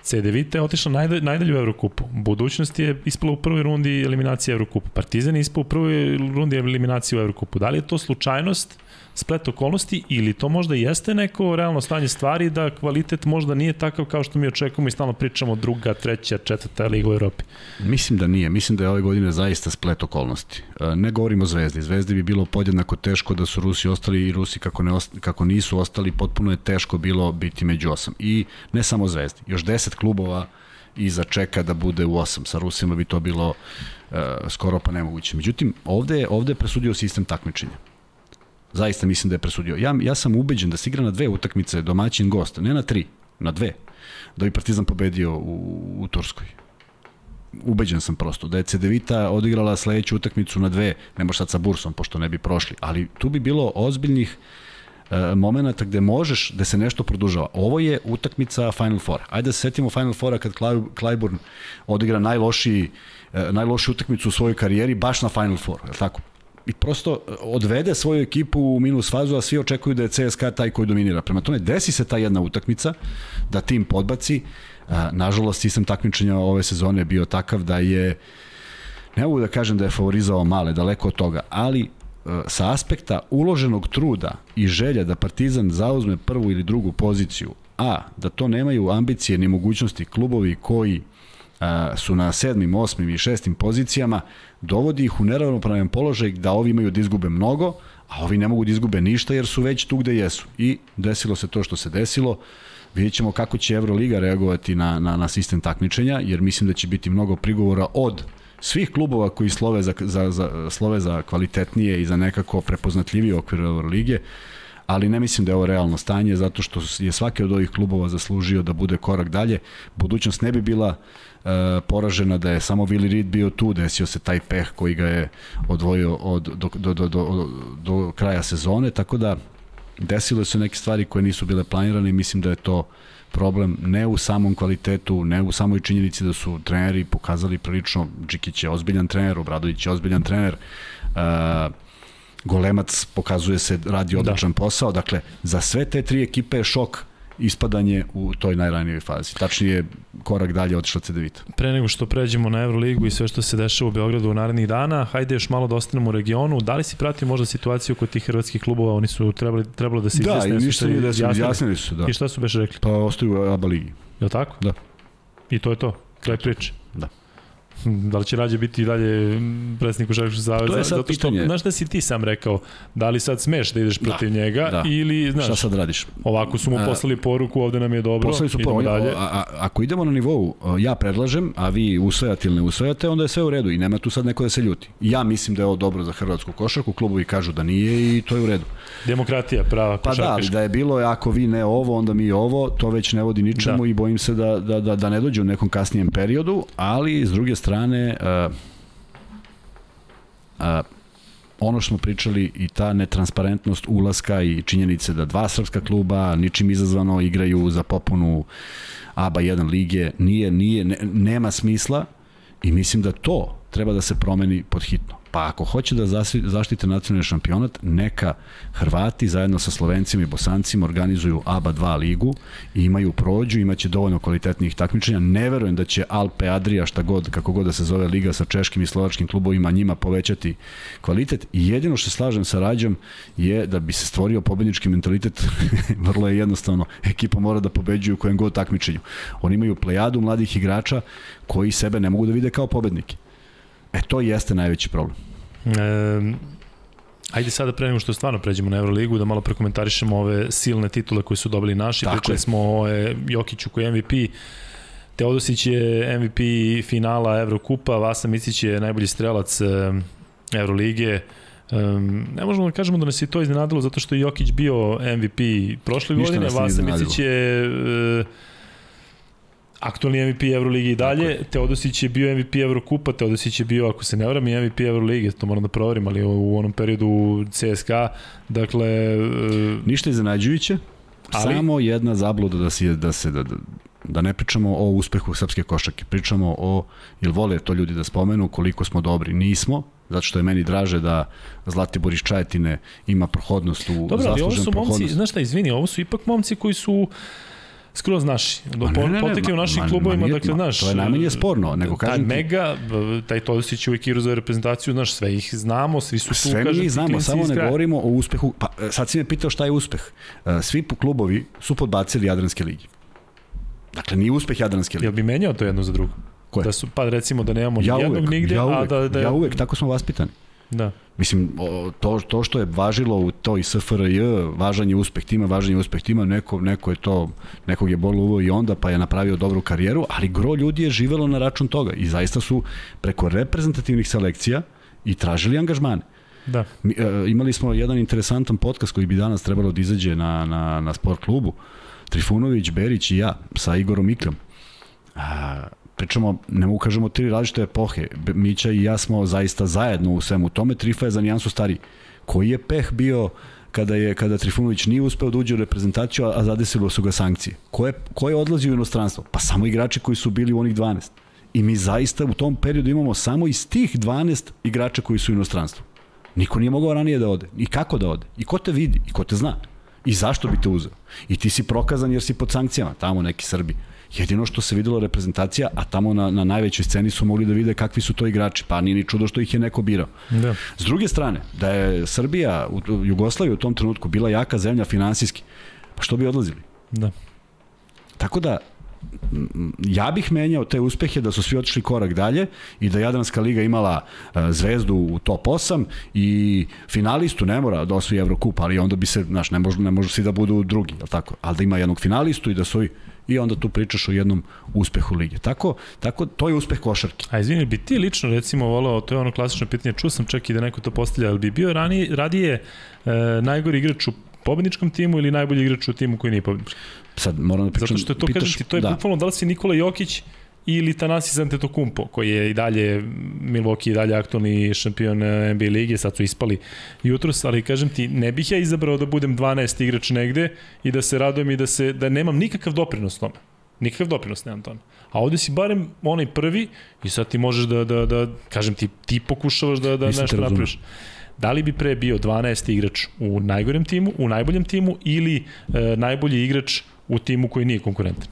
S1: CD Vita je otišla najdalje, najdalje u Evrokupu. Budućnost je ispala u prvoj rundi eliminacije Evrokupu. Partizan je ispao u prvoj rundi eliminacije u Evrokupu. Da li je to slučajnost splet okolnosti ili to možda jeste neko realno stanje stvari da kvalitet možda nije takav kao što mi očekujemo i stalno pričamo druga, treća, četvrta liga u Evropi?
S2: Mislim da nije. Mislim da je ove godine zaista splet okolnosti. E, ne govorimo o Zvezdi. Zvezdi bi bilo podjednako teško da su Rusi ostali i Rusi kako, ne osta, kako nisu ostali, potpuno je teško bilo biti među osam. I ne samo Zvezdi. Još deset klubova iza čeka da bude u osam. Sa Rusima bi to bilo uh, skoro pa nemoguće. Međutim, ovde, ovde je presudio sistem takmičenja Zaista mislim da je presudio. Ja, ja sam ubeđen da se igra na dve utakmice domaćin gost, ne na tri, na dve. Da bi Partizan pobedio u, u Turskoj. Ubeđen sam prosto da je Cedevita odigrala sledeću utakmicu na dve, ne može sad sa Bursom, pošto ne bi prošli, ali tu bi bilo ozbiljnih e, momenta gde možeš da se nešto produžava. Ovo je utakmica Final Four. Ajde da se setimo Final Fora kad Clyburn odigra najlošiji, e, najlošiju utakmicu u svojoj karijeri baš na Final Four, je tako? I prosto odvede svoju ekipu u minus fazu, a svi očekuju da je CSKA taj koji dominira. Prema tome, desi se ta jedna utakmica, da tim podbaci. Nažalost, sistem takmičenja ove sezone je bio takav da je, ne mogu da kažem da je favorizao male, daleko od toga, ali sa aspekta uloženog truda i želja da Partizan zauzme prvu ili drugu poziciju, a da to nemaju ambicije ni mogućnosti klubovi koji su na sedmim, osmim i šestim pozicijama, dovodi ih u neravnopravan položaj da ovi imaju da izgube mnogo, a ovi ne mogu da izgube ništa jer su već tu gde jesu. I desilo se to što se desilo. Vidjet ćemo kako će Euroliga reagovati na, na, na sistem takmičenja, jer mislim da će biti mnogo prigovora od svih klubova koji slove za, za, za, slove za kvalitetnije i za nekako prepoznatljivije okvir Euroligije, ali ne mislim da je ovo realno stanje, zato što je svaki od ovih klubova zaslužio da bude korak dalje. Budućnost ne bi bila e, poražena da je samo Willi Reed bio tu, desio se taj peh koji ga je odvojio od, do, do, do, do, do kraja sezone, tako da desilo su neke stvari koje nisu bile planirane i mislim da je to problem ne u samom kvalitetu, ne u samoj činjenici da su treneri pokazali prilično, Džikić je ozbiljan trener, Obradović je ozbiljan trener, uh, Golemac pokazuje se radi da. odličan da. posao, dakle za sve te tri ekipe je šok ispadanje u toj najranijoj fazi. Tačnije, korak dalje otišla Cedevita.
S1: Pre nego što pređemo na Euroligu i sve što se dešava u Beogradu u narednih dana, hajde još malo da ostanemo u regionu. Da li si pratio možda situaciju kod tih hrvatskih klubova? Oni su trebali, trebalo da se
S2: da,
S1: izjasne.
S2: Da, i ništa nije da se izjasnili su. Da.
S1: I šta su beše rekli?
S2: Pa ostaju u ABA ligi.
S1: Je tako?
S2: Da.
S1: I to je to? Kraj priče?
S2: Da.
S1: Da li će Rađe biti i dalje predsednik Košarkaškog saveza?
S2: To je sad Zato što, pitanje.
S1: Znaš da si ti sam rekao, da li sad smeš da ideš protiv da, njega
S2: da.
S1: ili, znaš,
S2: Šta sad radiš?
S1: Ovako su mu poslali poruku, ovde nam je dobro,
S2: poslali su idemo dalje. A, a, ako idemo na nivou, ja predlažem, a vi usvajate ili ne usvajate, onda je sve u redu i nema tu sad neko da se ljuti. Ja mislim da je ovo dobro za hrvatsku košarku, klubovi kažu da nije i to je u redu.
S1: Demokratija, prava
S2: Pa da, da je bilo, ako vi ne ovo, onda mi ovo, to već ne vodi ničemu da. i bojim se da, da, da, da ne dođe u nekom kasnijem periodu, ali s druge strane, uh, uh, ono što smo pričali i ta netransparentnost ulaska i činjenice da dva srpska kluba ničim izazvano igraju za popunu ABA 1 lige, nije, nije, ne, nema smisla i mislim da to treba da se promeni pod hitno. Pa ako hoće da zaštite nacionalni šampionat, neka Hrvati zajedno sa Slovencima i Bosancima organizuju ABA 2 ligu i imaju prođu, imaće dovoljno kvalitetnih takmičenja. Ne verujem da će Alpe Adria, šta god, kako god da se zove liga sa češkim i slovačkim klubovima, njima povećati kvalitet. I jedino što slažem sa Rađom je da bi se stvorio pobednički mentalitet, <laughs> vrlo je jednostavno, ekipa mora da pobeđuju u kojem god takmičenju. Oni imaju plejadu mladih igrača koji sebe ne mogu da vide kao pobednike. E, to jeste najveći problem.
S1: E, Ajde sada pre nego što stvarno pređemo na Euroligu, da malo prekomentarišemo ove silne titule koje su dobili naši. Tako Pričali smo o e, Jokiću koji je MVP, Teodosić je MVP finala Evrokupa, Vasa Micić je najbolji strelac e, Eurolige. Um, ne možemo da kažemo da nas je to iznenadilo zato što je Jokić bio MVP prošle Ništa godine, Vasa Micić je uh, aktualni MVP Euroligi i dalje, Teodosić je bio MVP Evrokupa, Teodosić je bio, ako se ne varam, i MVP Euroligi, to moram da proverim, ali u onom periodu CSKA, dakle...
S2: Uh, Ništa iznenađujuće, ali, samo jedna zabluda da, si, da se, da, da ne pričamo o uspehu srpske košake, pričamo o, ili vole to ljudi da spomenu, koliko smo dobri. Nismo, zato što je meni draže da Zlatibor iz Čajetine ima prohodnost u
S1: Dobro, ali ovo su momci, znaš šta, izvini, ovo su ipak momci koji su skroz naši. Do, ne, ne, potekli u našim ma, klubovima, ma, dakle, znaš...
S2: To je najmanje sporno, nego kažem
S1: taj Mega, taj Todosić uvijek igra za reprezentaciju, znaš, sve ih znamo, svi su tu,
S2: sve kažem, mi znamo, samo ne govorimo o uspehu. Pa, e, sad si me pitao šta je uspeh. E, svi klubovi su podbacili Jadranske ligi. Dakle, nije uspeh Jadranske lige.
S1: Jel bi menjao to jedno za drugo?
S2: Koje?
S1: Da su, pa recimo da nemamo
S2: ja
S1: nijednog
S2: uvek,
S1: nigde,
S2: ja uvek,
S1: a da, da...
S2: Ja uvek, tako smo vaspitani.
S1: Da.
S2: Mislim, to, to što je važilo u toj SFRJ, važan je uspeh tima, važan je uspeh tima, neko, neko je to, nekog je bol uvo i onda, pa je napravio dobru karijeru, ali gro ljudi je živelo na račun toga i zaista su preko reprezentativnih selekcija i tražili angažmane.
S1: Da.
S2: Mi, e, imali smo jedan interesantan podcast koji bi danas trebalo da izađe na, na, na sport klubu. Trifunović, Berić i ja sa Igorom Mikljom. A, pričamo, ne mogu kažemo tri različite epohe. Mića i ja smo zaista zajedno u svemu tome. Trifa je za nijansu stariji. Koji je peh bio kada je kada Trifunović nije uspeo da uđe u reprezentaciju, a zadesilo su ga sankcije. Ko je, ko je odlazio u inostranstvo? Pa samo igrači koji su bili u onih 12. I mi zaista u tom periodu imamo samo iz tih 12 igrača koji su u inostranstvu. Niko nije mogao ranije da ode. I kako da ode? I ko te vidi? I ko te zna? I zašto bi te uzeo? I ti si prokazan jer si pod sankcijama, tamo neki Srbi. Jedino što se videlo reprezentacija, a tamo na, na najvećoj sceni su mogli da vide kakvi su to igrači, pa nije ni čudo što ih je neko birao.
S1: Da.
S2: S druge strane, da je Srbija, u, Jugoslavija u tom trenutku bila jaka zemlja finansijski, pa što bi odlazili?
S1: Da.
S2: Tako da, m, ja bih menjao te uspehe da su svi otišli korak dalje i da Jadranska liga imala e, zvezdu u top 8 i finalistu ne mora da osvoji Evrokup, ali onda bi se, znaš, ne može, ne može svi da budu drugi, je tako? Ali da ima jednog finalistu i da osvoji i onda tu pričaš o jednom uspehu lige. Tako, tako to je uspeh košarke.
S1: A izvini, bi ti lično recimo volao, to je ono klasično pitanje, čuo sam čak i da neko to postavlja, ali bi bio ranije, radije e, najgori igrač u pobedničkom timu ili najbolji igrač u timu koji nije pobednički?
S2: Sad moram da pričam...
S1: Zato što je to,
S2: pitaš,
S1: kažem ti, to je
S2: da.
S1: bukvalno da li si Nikola Jokić ili Tanasis Antetokounmpo, koji je i dalje Milwaukee i dalje aktualni šampion eh, NBA lige, sad su ispali jutros, ali kažem ti, ne bih ja izabrao da budem 12 igrač negde i da se radujem i da se da nemam nikakav doprinos tome. Nikakav doprinos nemam tome. A ovde si barem onaj prvi i sad ti možeš da, da, da kažem ti, ti pokušavaš da, da nešto napraviš. Da li bi pre bio 12. igrač u najgorem timu, u najboljem timu ili e, najbolji igrač u timu koji nije konkurentan?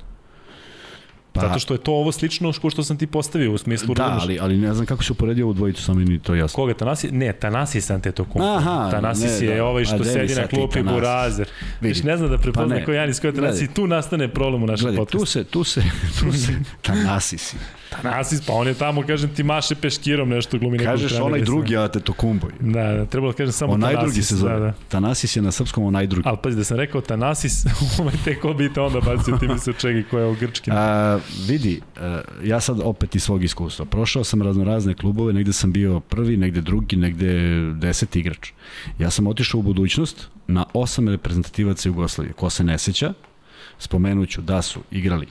S1: Pa, Zato što je to ovo slično što što sam ti postavio u smislu
S2: Da,
S1: razumeš?
S2: ali, ali ne znam kako se uporedio ovu dvojicu, samo mi ni to jasno.
S1: Koga Tanasi? Ne, Tanasis Antetokounmpo.
S2: Aha,
S1: Tanasis
S2: ne,
S1: je
S2: da.
S1: ovaj što sedi na klupi? Burazer. Viš ne zna da
S2: Pa
S1: prepozna
S2: ne.
S1: ko Janis, ko je.
S2: Gledaj.
S1: Tu nastane problem u našem
S2: Gledaj, tu
S1: podcastu.
S2: se, tu se, <laughs> tu se, <laughs> Tanasisi.
S1: Tanasis, pa on je tamo, kažem ti, maše peškirom nešto glumi nekog
S2: Kažeš
S1: trenera,
S2: onaj drugi, a te to kumboj.
S1: Da, da, trebalo da kažem samo
S2: Onaj
S1: Tanasis.
S2: drugi se zove.
S1: Da, da.
S2: Tanasis je na srpskom onaj drugi.
S1: Ali pazi, da sam rekao Tanasis, <laughs> ovaj te ko bi te onda bacio, ti mi se čegi ko je u grčkim.
S2: A, vidi, a, ja sad opet iz svog iskustva. Prošao sam raznorazne klubove, negde sam bio prvi, negde drugi, negde deseti igrač. Ja sam otišao u budućnost na osam reprezentativaca Jugoslavije. Ko se ne seća, spomenuću da su igrali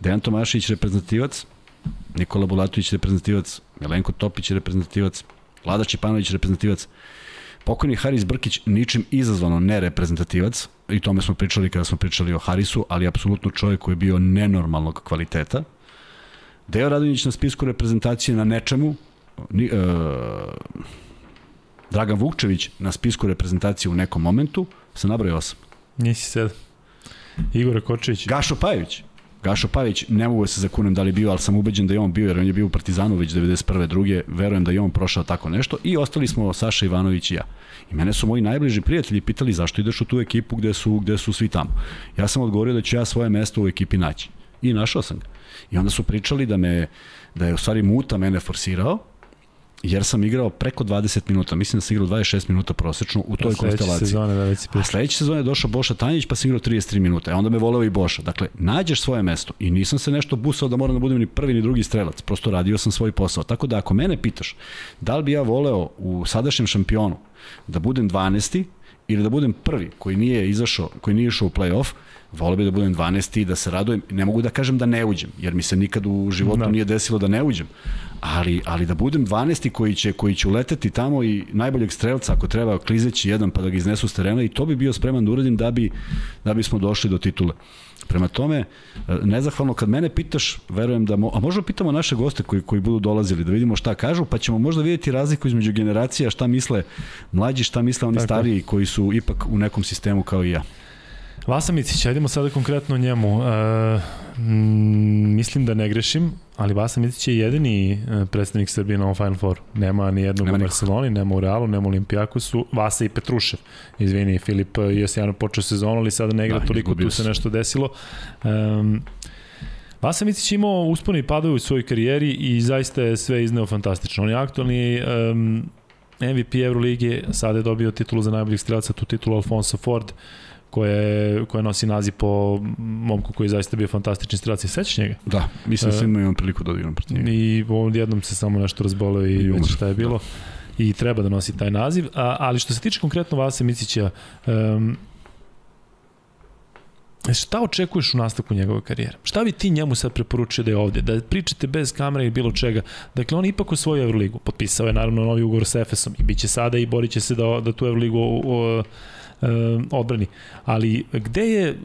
S2: Dejan Tomašić reprezentativac, Nikola Bulatović reprezentativac, Milenko Topić reprezentativac, Vlada Čipanović reprezentativac, Pokojni Haris Brkić ničim izazvano ne reprezentativac, i tome smo pričali kada smo pričali o Harisu, ali apsolutno čovjek koji je bio nenormalnog kvaliteta. Deo Radonjić na spisku reprezentacije na nečemu, ni, e, Dragan Vukčević na spisku reprezentacije u nekom momentu, sam nabrao osam.
S1: Nisi sed. Igor Kočević.
S2: Gašo Pajević. Gašo Pajević, ne mogu da se zakunem da li bio, ali sam ubeđen da je on bio, jer on je bio u Partizanu već 91. druge, verujem da je on prošao tako nešto i ostali smo Saša Ivanović i ja. I mene su moji najbliži prijatelji pitali zašto ideš u tu ekipu gde su, gde su svi tamo. Ja sam odgovorio da ću ja svoje mesto u ekipi naći. I našao sam ga. I onda su pričali da me da je u stvari Muta mene forsirao, jer sam igrao preko 20 minuta, mislim da sam igrao 26 minuta prosečno u toj konstelaciji.
S1: sezone, da već
S2: A sledeće sezone je došao Boša Tanjić pa sam igrao 33 minuta. A onda me voleo i Boša. Dakle, nađeš svoje mesto i nisam se nešto busao da moram da budem ni prvi ni drugi strelac. Prosto radio sam svoj posao. Tako da ako mene pitaš da li bi ja voleo u sadašnjem šampionu da budem 12 ili da budem prvi koji nije izašao, koji nije išao u play-off, voleo bi da budem 12 i da se radujem. Ne mogu da kažem da ne uđem, jer mi se nikad u životu
S1: Da.
S2: nije desilo da ne uđem. Ali, ali da budem 12 koji će, koji će uleteti tamo i najboljeg strelca ako treba klizeći jedan pa da ga iznesu s terena i to bi bio spreman da uradim da bi, da bismo došli do titule. Prema tome, e, nezahvalno kad mene pitaš, verujem da, mo, a možda pitamo naše goste koji, koji budu dolazili da vidimo šta kažu, pa ćemo možda vidjeti razliku između generacija, šta misle mlađi, šta misle oni
S1: Tako.
S2: stariji koji su ipak u nekom sistemu kao i ja.
S1: Vasa Micić, ajdemo sada konkretno o njemu. E, mm, mislim da ne grešim, ali Vasa Micić je jedini e, predstavnik Srbije na ovom Final Four. Nema ni jednog
S2: Nema
S1: u. Barceloni, nema u Realu, nema u Olimpijakosu. Vasa i Petrušev. Izvini, Filip e, je sjajno počeo sezonu, ali sada ne igra
S2: Da,
S1: toliko, tu se nešto desilo. Um, Vasa Micić je imao uspone i padove u svojoj karijeri i zaista je sve izneo fantastično. On je aktualni um, MVP Euroligije, sada je dobio titulu za najboljeg strelca, tu titulu Alfonso Ford, koja, je, koja nosi naziv po momku koji je zaista bio fantastični strelac. I sećaš njega?
S2: Da, mislim da
S1: E,
S2: imao priliku da odigram protiv njega.
S1: I ovom jednom se samo nešto razboleo i
S2: I
S1: već šta je bilo. i treba da nosi taj naziv, a, ali što se tiče konkretno Vase Micića, um, Šta očekuješ u nastavku njegove karijere? Šta bi ti njemu sad preporučio da je ovde? Da pričate bez kamere i bilo čega. Dakle, on ipak osvojio Euroligu. Potpisao je naravno novi ugovor sa Efesom i bit će sada i borit će se da, da tu Euroligu o, o, odbrani. Ali gde je,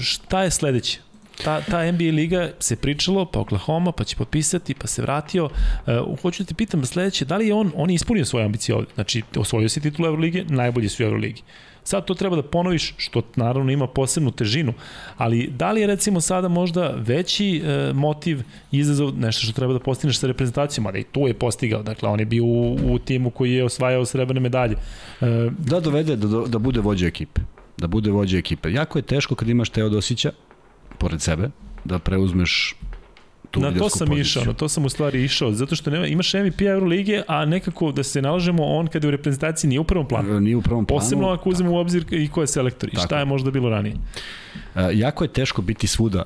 S1: šta je sledeće? ta, ta NBA liga se pričalo, pa Oklahoma, pa će potpisati, pa se vratio. Uh, hoću da te pitam sledeće, da li je on, on je ispunio svoje ambicije ovde? Znači, osvojio si titul Euroligije, najbolji su u Euroligi. Sad to treba da ponoviš, što naravno ima posebnu težinu, ali da li je recimo sada možda veći e, motiv izazov nešto što treba da postigneš sa reprezentacijom, ali i tu je postigao, dakle on je bio u, u timu koji je osvajao srebrne medalje.
S2: E, da dovede, da, da bude vođa ekipe. Da bude vođa ekipe. Jako je teško kad imaš Teodosića, pored sebe, da preuzmeš tu
S1: na to sam poziciju. išao, na to sam u stvari išao, zato što nema, imaš MVP Euroligije, a nekako da se nalažemo, on kada je u reprezentaciji nije u prvom planu.
S2: E, nije u prvom
S1: planu. Posebno ako uzmemo u obzir i ko je selektor i šta je možda bilo ranije.
S2: E, jako je teško biti svuda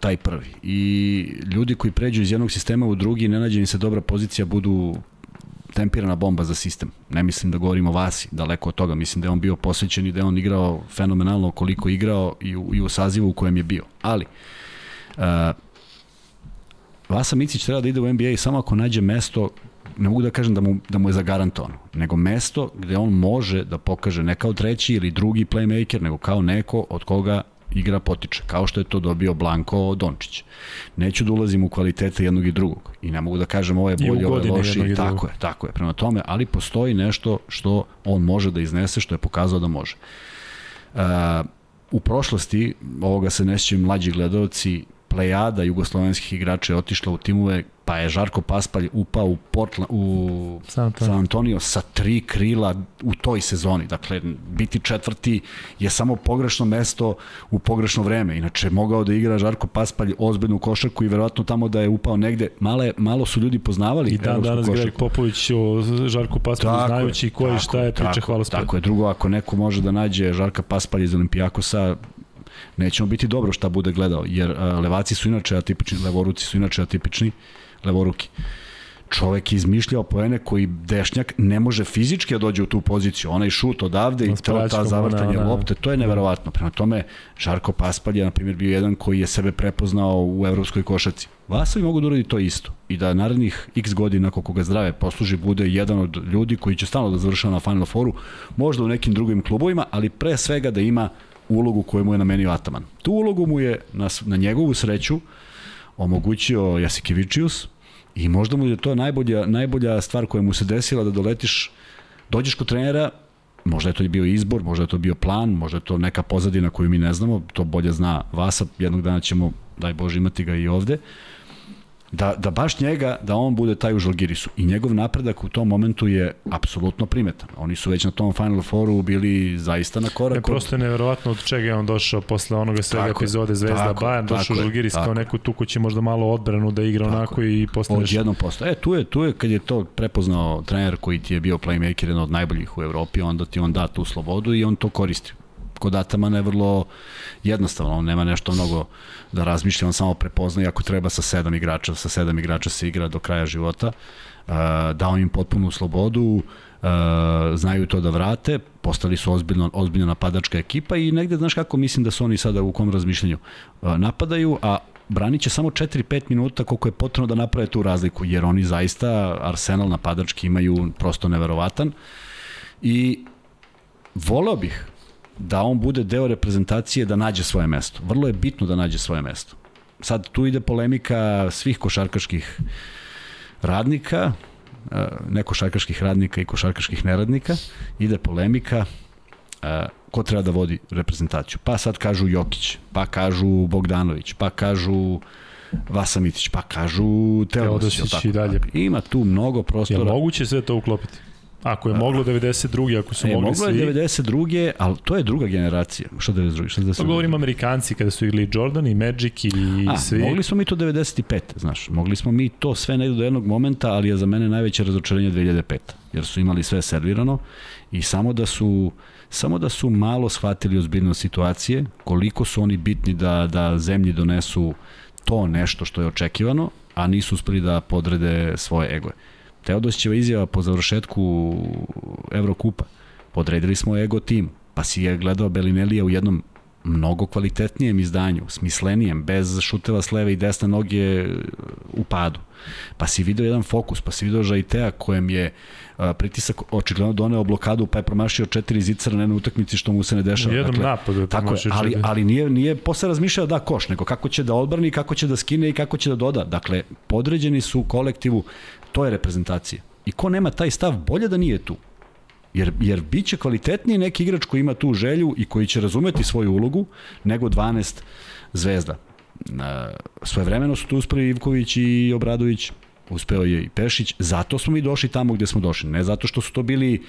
S2: taj prvi. I ljudi koji pređu iz jednog sistema u drugi, ne nađe im se dobra pozicija, budu tempirana bomba za sistem. Ne mislim da govorimo o Vasi, daleko od toga. Mislim da je on bio posvećen i da je on igrao fenomenalno koliko igrao i u, i u sazivu u kojem je bio. Ali, uh, Vasa Micić treba da ide u NBA samo ako nađe mesto ne mogu da kažem da mu, da mu je zagarantovano, nego mesto gde on može da pokaže ne kao treći ili drugi playmaker, nego kao neko od koga igra potiče, kao što je to dobio Blanko Dončić. Neću da ulazim u kvalitete jednog i drugog i ne mogu da kažem ovo je bolje, ovo je loši, tako je, tako je. Prema tome, ali postoji nešto što on može da iznese, što je pokazao da može. Uh, u prošlosti, ovoga se nećem mlađi gledalci, plejada jugoslovenskih igrača je otišla u timove pa je Žarko Paspalj upao u, Portland, u San Antonio. San Antonio sa tri krila u toj sezoni. Dakle, biti četvrti je samo pogrešno mesto u pogrešno vreme. Inače, mogao da igra Žarko Paspalj ozbiljnu košarku i verovatno tamo da je upao negde. Male, malo su ljudi poznavali
S1: I dan danas Greg Popović o Žarku Paspalju znajući ko je šta je priča hvala
S2: Tako je, drugo, ako neko može da nađe Žarka Paspalja iz Olimpijakosa, nećemo biti dobro šta bude gledao, jer uh, levaci su inače atipični, levoruci su inače atipični, levoruki. Čovek je izmišljao poene koji dešnjak ne može fizički da dođe u tu poziciju. Onaj šut odavde i to, ta zavrtanje lopte, to je neverovatno. Prema tome, Žarko Paspalj je, na primjer, bio jedan koji je sebe prepoznao u evropskoj košaci. Vasovi mogu da uradi to isto i da narednih x godina koliko ga zdrave posluži bude jedan od ljudi koji će stalno da završava na Final Fouru, možda u nekim drugim klubovima, ali pre svega da ima ulogu koju mu je namenio Ataman. Tu ulogu mu je na, na njegovu sreću omogućio Jasikevičius i možda mu je to najbolja, najbolja stvar koja mu se desila da doletiš, dođeš kod trenera, možda je to bio izbor, možda je to bio plan, možda je to neka pozadina koju mi ne znamo, to bolje zna Vasa, jednog dana ćemo, daj Bože, imati ga i ovde. Uh, da, da baš njega, da on bude taj u Žalgirisu. I njegov napredak u tom momentu je apsolutno primetan. Oni su već na tom Final Fouru bili zaista na korak.
S1: Je prosto je neverovatno od čega je on došao posle onoga svega tako, epizode Zvezda tako, Bayern, došao u Žalgiris kao neku tu ko će možda malo odbranu da igra tako, onako i postaneš...
S2: jednom posto. E, tu je, tu je kad je to prepoznao trener koji ti je bio playmaker, jedan od najboljih u Evropi, onda ti on da tu slobodu i on to koristi kod Atamana je vrlo jednostavno, on nema nešto mnogo da razmišlja, on samo prepozna ako treba sa sedam igrača, sa sedam igrača se igra do kraja života, uh, dao im potpunu slobodu, uh, znaju to da vrate, postali su ozbiljno, ozbiljna napadačka ekipa i negde, znaš kako mislim da su oni sada u kom razmišljanju uh, napadaju, a branit će samo 4-5 minuta koliko je potrebno da naprave tu razliku, jer oni zaista arsenal napadački imaju prosto neverovatan. I voleo bih da on bude deo reprezentacije da nađe svoje mesto. Vrlo je bitno da nađe svoje mesto. Sad tu ide polemika svih košarkaških radnika, e, ne košarkaških radnika i košarkaških neradnika, ide polemika e, ko treba da vodi reprezentaciju. Pa sad kažu Jokić, pa kažu Bogdanović, pa kažu Vasa Mitić, pa kažu Teodosić.
S1: Teodosić i dalje.
S2: Ima tu mnogo prostora.
S1: Je moguće sve to uklopiti? Ako je moglo 92. ako su e, mogli
S2: moglo
S1: svi...
S2: Moglo je 92. ali to je druga generacija. Što 92. Što 92.
S1: To govorim Amerikanci kada su igli Jordan i Magic i A, svi.
S2: Mogli smo mi to 95. Znaš, mogli smo mi to sve negde do jednog momenta, ali je za mene najveće razočarenje 2005. Jer su imali sve servirano i samo da su samo da su malo shvatili ozbiljnost situacije, koliko su oni bitni da, da zemlji donesu to nešto što je očekivano, a nisu uspeli da podrede svoje egoje Teodosićeva izjava po završetku Evrokupa. Podredili smo ego timu. Pa si je gledao Belinelija u jednom mnogo kvalitetnijem izdanju, smislenijem, bez šuteva s leve i desne noge u padu. Pa si video jedan fokus, pa si video Žajtea kojem je a, pritisak očigledno doneo blokadu, pa je promašio četiri zicara na jednoj utakmici što mu se ne dešava.
S1: Jednom
S2: dakle,
S1: napadu je
S2: Tako je, ali, ali nije, nije posle razmišljao da koš, nego kako će da odbrani, kako će da skine i kako će da doda. Dakle, podređeni su kolektivu, to je reprezentacija. I ko nema taj stav, bolje da nije tu. Jer, jer bit će kvalitetniji neki igrač koji ima tu želju i koji će razumeti svoju ulogu nego 12 zvezda. E, svojevremeno su tu uspeli Ivković i Obradović, uspeo je i Pešić, zato smo mi došli tamo gde smo došli, ne zato što su to bili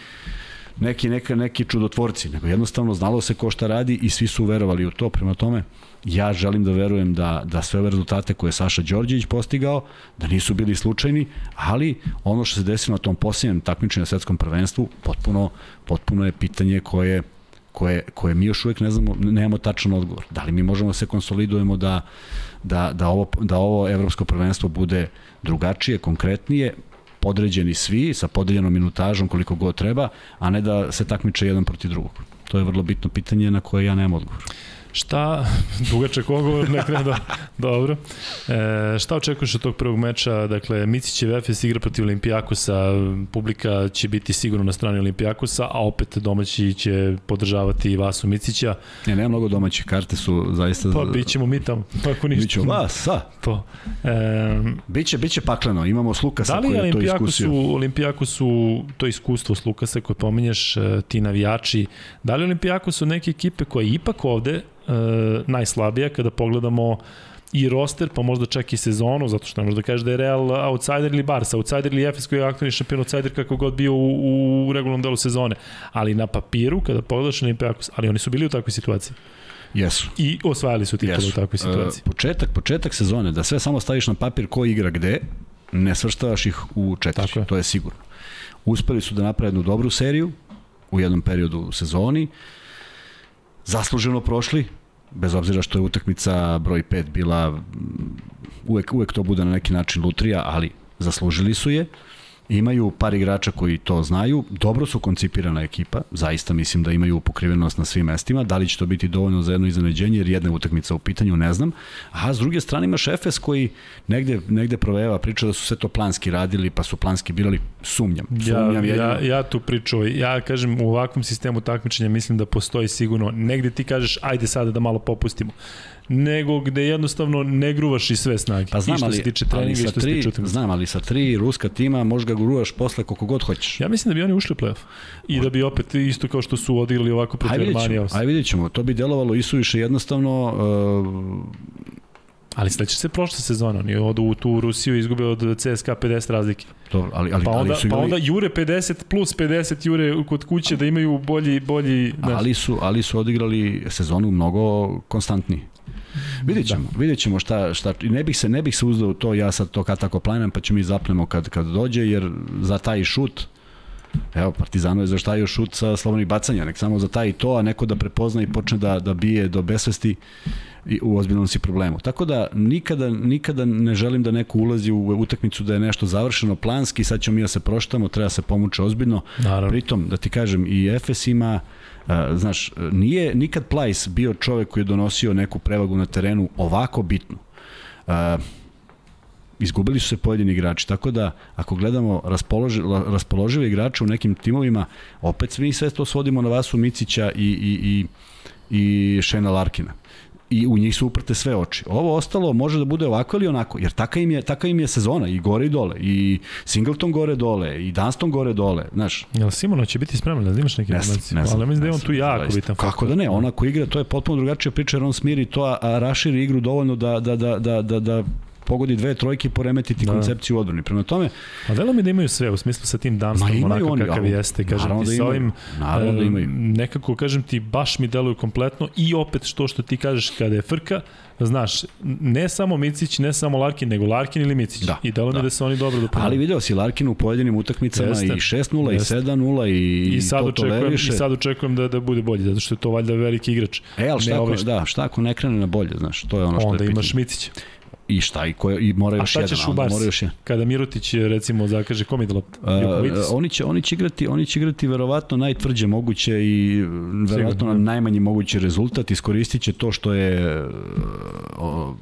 S2: neki, neka, neki čudotvorci, nego jednostavno znalo se ko šta radi i svi su verovali u to, prema tome ja želim da verujem da, da sve ove rezultate koje je Saša Đorđević postigao, da nisu bili slučajni, ali ono što se desilo na tom posljednjem takmičenju na svetskom prvenstvu, potpuno, potpuno je pitanje koje koje, koje mi još uvek ne znamo, nemamo tačan odgovor. Da li mi možemo da se konsolidujemo da, da, da, ovo, da ovo evropsko prvenstvo bude drugačije, konkretnije, podređeni svi, sa podeljenom minutažom koliko god treba, a ne da se takmiče jedan protiv drugog. To je vrlo bitno pitanje na koje ja nemam odgovor.
S1: Šta, <laughs> dugačak ogovor, ne krenu da, <laughs> dobro. E, šta očekuješ od tog prvog meča? Dakle, Micićev Efes igra protiv Olimpijakosa, publika će biti sigurno na strani Olimpijakosa, a opet domaći će podržavati Vasu Micića.
S2: Ne, nema mnogo domaćih karte su zaista...
S1: Pa bit ćemo mi tamo, ako ništa.
S2: Biću vas, sa.
S1: To. E,
S2: Biće, biće pakleno, imamo Slukasa
S1: da li
S2: koji je to iskusio.
S1: Olimpijakosu to iskustvo s Lukasa koje pominješ, e, ti navijači, da li Olimpijakosu neke ekipe koje ipak ovde e, najslabija kada pogledamo i roster, pa možda čak i sezonu, zato što ne možda kažeš da je Real outsider ili Barca, outsider ili Efes koji je aktualni šampion outsider kako god bio u, u regularnom delu sezone. Ali na papiru, kada pogledaš Olimpijakos, ali oni su bili u takvoj situaciji.
S2: Jesu.
S1: I osvajali su titulu u takvoj situaciji.
S2: E, početak, početak sezone, da sve samo staviš na papir ko igra gde, ne svrstavaš ih u četiri,
S1: Tako je.
S2: to je sigurno. Uspeli su da naprave jednu dobru seriju u jednom periodu u sezoni, zasluženo prošli, bez obzira što je utakmica broj 5 bila uvek, uvek to bude na neki način lutrija, ali zaslužili su je. Imaju par igrača koji to znaju, dobro su koncipirana ekipa, zaista mislim da imaju pokrivenost na svim mestima, da li će to biti dovoljno za jedno iznenađenje, jer jedna utakmica u pitanju, ne znam. A s druge strane imaš Efes koji negde, negde proveva priča da su sve to planski radili, pa su planski birali, sumnjam. Sumnjam
S1: Ja, ja, ja tu priču, ja kažem u ovakvom sistemu takmičenja mislim da postoji sigurno, negde ti kažeš ajde sada da malo popustimo, nego gde jednostavno ne gruvaš i sve snage.
S2: Pa znam,
S1: I što
S2: ali,
S1: se tiče
S2: ali
S1: treninga i
S2: sa
S1: što se
S2: tri,
S1: tiče utakmice.
S2: znam, ali sa tri ruska tima možeš ga gruvaš posle koliko god hoćeš.
S1: Ja mislim da bi oni ušli u playoff. I da bi opet isto kao što su odigrali ovako protiv Armanija.
S2: aj vidjet ćemo. To bi delovalo i suviše jednostavno. Uh,
S1: Ali sledeće se prošla sezona. Oni odu u tu Rusiju i izgube od CSKA 50 razlike.
S2: to, ali, ali,
S1: Pa onda,
S2: ali su
S1: pa onda jure 50 plus 50 jure kod kuće da imaju bolji, bolji
S2: ali su, ali su odigrali sezonu mnogo konstantniji. Vidjet ćemo, da. vidjet ćemo šta, šta, i ne bih se, ne bih se uzdao u to, ja sad to kad tako planiram, pa ćemo mi zapnemo kad, kad dođe, jer za taj šut, Evo, Partizano je zaštajio šut sa slobodnih bacanja, nek samo za taj i to, a neko da prepozna i počne da, da bije do besvesti i u ozbiljnom si problemu. Tako da nikada, nikada ne želim da neko ulazi u utakmicu da je nešto završeno planski, sad ćemo mi da se proštamo, treba se pomuče ozbiljno.
S1: Naravno.
S2: Pritom, da ti kažem, i Efes ima, uh, znaš, nije nikad Plajs bio čovek koji je donosio neku prevagu na terenu ovako bitnu. Izgubili su se pojedini igrači, tako da ako gledamo raspoloži, raspoložive igrače u nekim timovima, opet mi sve to svodimo na Vasu Micića i, i, i, i Šena Larkina i u njih su uprte sve oči. Ovo ostalo može da bude ovako ili onako, jer taka im je, taka im je sezona, i gore i dole, i Singleton gore dole, i Dunston gore dole, znaš.
S1: Jel Simono će biti spreman, da imaš neke
S2: Ne znam, ne znam.
S1: Ali mislim da je on tu jako
S2: zaista.
S1: bitan.
S2: Kako da ne, ona ko igra, to je potpuno drugačija priča, jer on smiri to, a, a raširi igru dovoljno da, da, da, da, da, da pogodi dve trojke i poremetiti
S1: Da.
S2: da. koncepciju odbrane. Prema tome,
S1: A delo mi da imaju sve, u smislu sa tim
S2: imaju
S1: onako
S2: oni,
S1: kakav
S2: ali
S1: jeste, kažem ti
S2: da
S1: sa
S2: imaju,
S1: ovim,
S2: naravno da imaju.
S1: nekako, kažem ti, baš mi deluju kompletno i opet što što ti kažeš kada je frka, znaš, ne samo Micić, ne samo Larkin, nego Larkin ili Micić.
S2: Da,
S1: I delo mi
S2: da.
S1: da se oni dobro dopunjaju.
S2: ali video si Larkin u pojedinim utakmicama
S1: Jeste.
S2: i 6-0 i
S1: Jeste.
S2: 7-0 i,
S1: I sad
S2: to
S1: očekujem,
S2: toleriše.
S1: i sad očekujem da, da bude bolji, zato što je to valjda veliki igrač.
S2: E, ali šta
S1: Ne
S2: ako,
S1: ovaj što-
S2: da, šta ako ne krene na bolje, znaš, to je ono što
S1: Onda
S2: je
S1: imaš
S2: pitanje. I šta, i, ko, i mora
S1: A
S2: još
S1: šta
S2: jedan,
S1: ćeš
S2: a
S1: u
S2: onda
S1: Barsi?
S2: mora još jedan.
S1: Kada Mirotić recimo zakaže kom lopta?
S2: Uh, oni će oni će igrati oni će igrati verovatno najtvrđe moguće i verovatno na
S1: da.
S2: najmanji mogući rezultat iskoristiće to što je uh,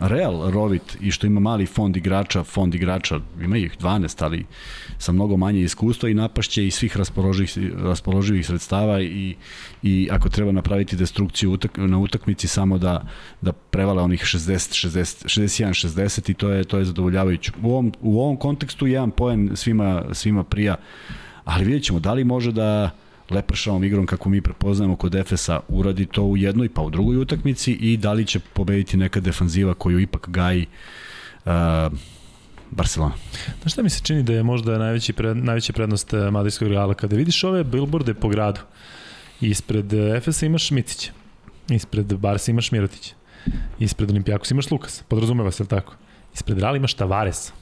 S2: Real rovit i što ima mali fond igrača, fond igrača ima ih 12, ali sa mnogo manje iskustva i napašće i svih raspoloživih raspoloživih sredstava i i ako treba napraviti destrukciju utak, na utakmici samo da da prevale onih 60 60 61 60 i to je to je zadovoljavajuće. U ovom u ovom kontekstu jedan poen svima svima prija. Ali vidjet ćemo da li može da lepršavom igrom kako mi prepoznajemo kod Efesa uradi to u jednoj pa u drugoj utakmici i da li će pobediti neka defanziva koju ipak gaji uh, Barcelona.
S1: Znaš šta mi se čini da je možda najveći pred, najveća prednost eh, Madridskog Reala? Kada vidiš ove billboarde po gradu, ispred eh, Efesa imaš Micića, ispred Barsa imaš Mirotića, ispred Olimpijakos imaš Lukas, podrazumeva se, li tako? Ispred Reala imaš Tavaresa.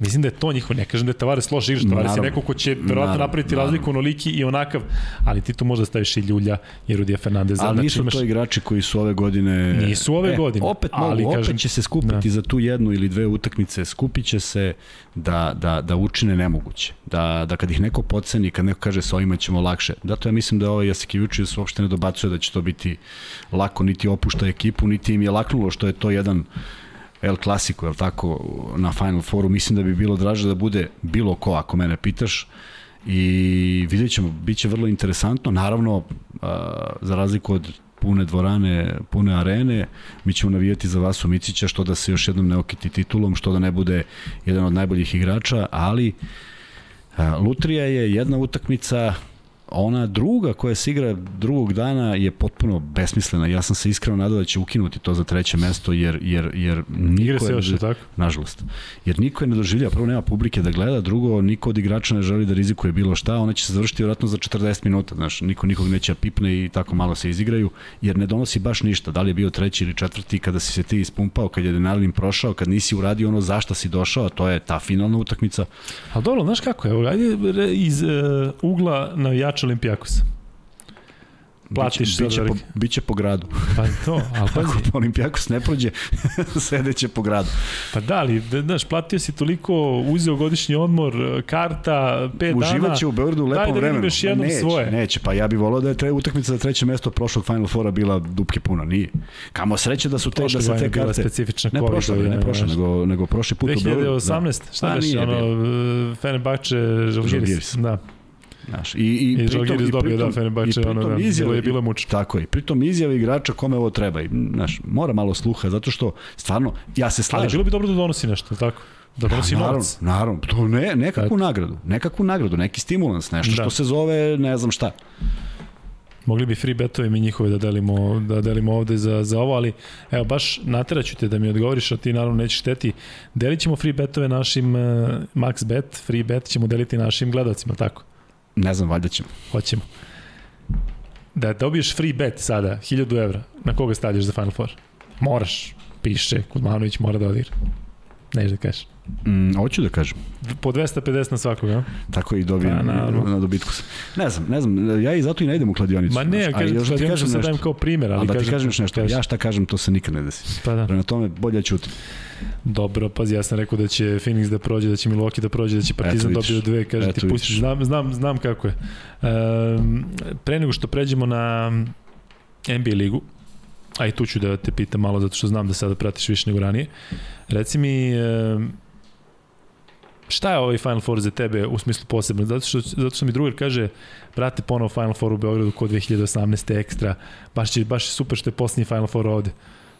S1: Mislim da je to njihovo, ne kažem da je Tavares loš igrač, Tavares je neko ko će verovatno napraviti
S2: naravno.
S1: razliku onoliki i onakav, ali ti tu možda staviš i Ljulja i Rudija Fernandeza.
S2: Ali
S1: znači
S2: nisu
S1: imaš-
S2: to igrači koji su ove godine...
S1: Nisu ove
S2: e,
S1: godine,
S2: Opet, mogu,
S1: ali
S2: opet
S1: kažem-
S2: će se skupiti
S1: da.
S2: za tu jednu ili dve utakmice, skupit će se da, da, da učine nemoguće. Da, da kad ih neko podceni, kad neko kaže sa ovima ćemo lakše. Zato ja mislim da ovaj Jasikevičius uopšte ne dobacuje da će to biti lako, niti opušta ekipu, niti im je laknulo što je to jedan El Clasico, je tako, na Final Fouru. Mislim da bi bilo draže da bude bilo ko, ako mene pitaš. I vidjet ćemo, bit će vrlo interesantno. Naravno, za razliku od pune dvorane, pune arene, mi ćemo navijati za Vasu Micića, što da se još jednom ne okiti titulom, što da ne bude jedan od najboljih igrača, ali Lutrija je jedna utakmica, ona druga koja se igra drugog dana je potpuno besmislena. Ja sam se iskreno nadao da će ukinuti to za treće mesto jer jer jer niko
S1: Igra se još, je tako?
S2: nažalost. Jer niko je ne doživlja, prvo nema publike da gleda, drugo niko od igrača ne želi da rizikuje bilo šta, ona će se završiti vjerojatno za 40 minuta, znaš, niko nikog neće da pipne i tako malo se izigraju, jer ne donosi baš ništa, da li je bio treći ili četvrti kada si se ti ispumpao, kad je adrenalin prošao, kad nisi uradio ono zašta si došao, a to je ta finalna utakmica,
S1: Ali dobro, znaš kako je, ajde iz uh, ugla navijača Olimpijakosa. Platiš
S2: biće, biće, po, biće po gradu.
S1: Pa to, ali <laughs> pazi,
S2: Ako Olimpijakos ne prođe, <laughs> sedeće po gradu.
S1: pa da li, da, znaš, platio si toliko, uzeo godišnji odmor, karta, pet dana.
S2: Uživaće u Beogradu u
S1: Daj
S2: lepom
S1: da
S2: vremenu.
S1: vidim još jednom
S2: neće,
S1: svoje.
S2: Neće, pa ja bih volao da je tre, utakmica za treće mesto prošlog Final Fora bila dupke puno, nije. Kamo sreće da su te,
S1: Prošle
S2: da se te karte...
S1: specifična
S2: Ne prošle,
S1: godina,
S2: ne prošle, nego, nego prošli put u Beogradu.
S1: 2018, šta
S2: Pa,
S1: već,
S2: nije
S1: ono, Fenerbahče, Žalgiris. da.
S2: Znaš, i, i,
S1: I
S2: pritom,
S1: Žalgiris dobio, da, Fenerbahče, ono, da,
S2: izjave-
S1: je bilo mučno.
S2: Tako je, pritom izjave igrača kome ovo treba. I, znaš, mora malo sluha, zato što, stvarno, ja se slažem.
S1: Ali bilo bi dobro da donosi nešto, tako? Da donosi
S2: naravno,
S1: novac.
S2: naravno, to ne, nekakvu nagradu, nekakvu nagradu, neki stimulans, nešto
S1: Da.
S2: što se zove ne znam šta.
S1: Mogli bi free betove mi njihove da delimo, da delimo ovde za, za ovo, ali evo baš nateraću te da mi odgovoriš, a ti naravno nećeš šteti. Delit ćemo free betove našim uh, max bet, free bet ćemo deliti našim gledalcima, tako?
S2: Ne znam, valjda ćemo.
S1: Hoćemo. Da dobiješ free bet sada, 1000 evra, na koga stavljaš za Final Four? Moraš, piše, Kuzmanović mora da odigra. Neš da kažeš.
S2: Mm, hoću da kažem.
S1: Po 250 na svakoga, a?
S2: Tako i dobijem
S1: Pa,
S2: na dobitku. Ne znam, ne znam, ja i zato i ne idem u kladionicu.
S1: Ma ne, ja kažem,
S2: još da ti
S1: kažem
S2: kažem nešto.
S1: dajem kao primjer, ali,
S2: Ali da ti
S1: kažem,
S2: kažem još nešto,
S1: kažem.
S2: ja šta kažem, to se nikad ne desi.
S1: Pa da.
S2: Prema tome, bolje ja ćutim.
S1: Dobro, pazi, ja sam rekao da će Phoenix da prođe, da će Milwaukee da prođe, da će Partizan dobiti do dve, kaže ti pustiš, znam, znam, znam kako je. Um, pre nego što pređemo na NBA ligu, a i tu ću da te pitam malo, zato što znam da sada pratiš više nego ranije, reci mi, um, šta je ovaj Final Four za tebe u smislu posebno? Zato što, zato što mi drugar kaže, brate, ponovo Final Four u Beogradu kod 2018. ekstra, baš, će, baš je super što je posljednji Final Four ovde.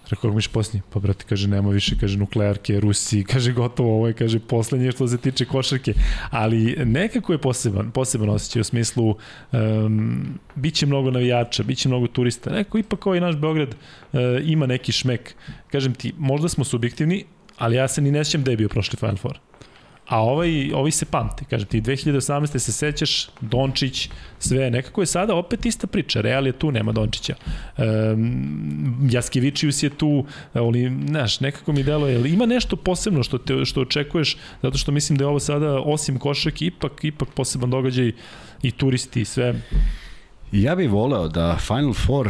S1: Rekao, miš posljednji? Pa, brate, kaže, nema više, kaže, nuklearke, Rusi, <laughs> kaže, gotovo, ovo je, kaže, poslednje što se tiče košarke. Ali nekako je poseban, poseban osjećaj u smislu, um, bit će mnogo navijača, bit će mnogo turista. Neko ipak ovaj naš Beograd uh, ima neki šmek. Kažem ti, možda smo subjektivni, ali ja se ni ne sjećam da je bio prošli Final Four. A ovaj, ovi se pamte, kažem ti, 2018. se sećaš, Dončić, sve, nekako je sada opet ista priča, Real je tu, nema Dončića. Um, Jaskevičius je tu, ali, znaš, nekako mi delo je, ima nešto posebno što, te, što očekuješ, zato što mislim da je ovo sada, osim košarke, ipak, ipak poseban događaj i turisti i sve.
S2: Ja bih voleo da Final Four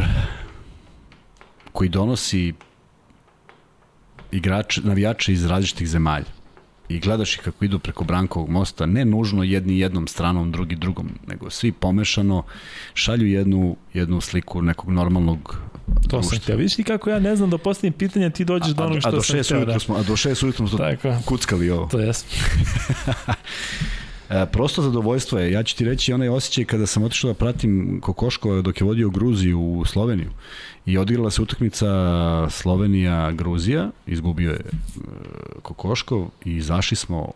S2: koji donosi igrače, navijače iz različitih zemalja i gledaš ih kako idu preko Brankovog mosta, ne nužno jedni jednom stranom, drugi drugom, nego svi pomešano šalju jednu, jednu sliku nekog normalnog
S1: To sam htio. Vidiš ti kako ja ne znam da postavim pitanje, ti dođeš do onog što
S2: a do
S1: sam htio. Da.
S2: ujutru smo, a do šest ujutru smo
S1: Tako.
S2: kuckali ovo.
S1: To jesmo. <laughs>
S2: E, prosto zadovoljstvo je. Ja ću ti reći onaj osjećaj kada sam otišao da pratim Kokoškova dok je vodio Gruziju u Sloveniju i odigrala se utakmica Slovenija-Gruzija, izgubio je e, Kokoškov i izašli smo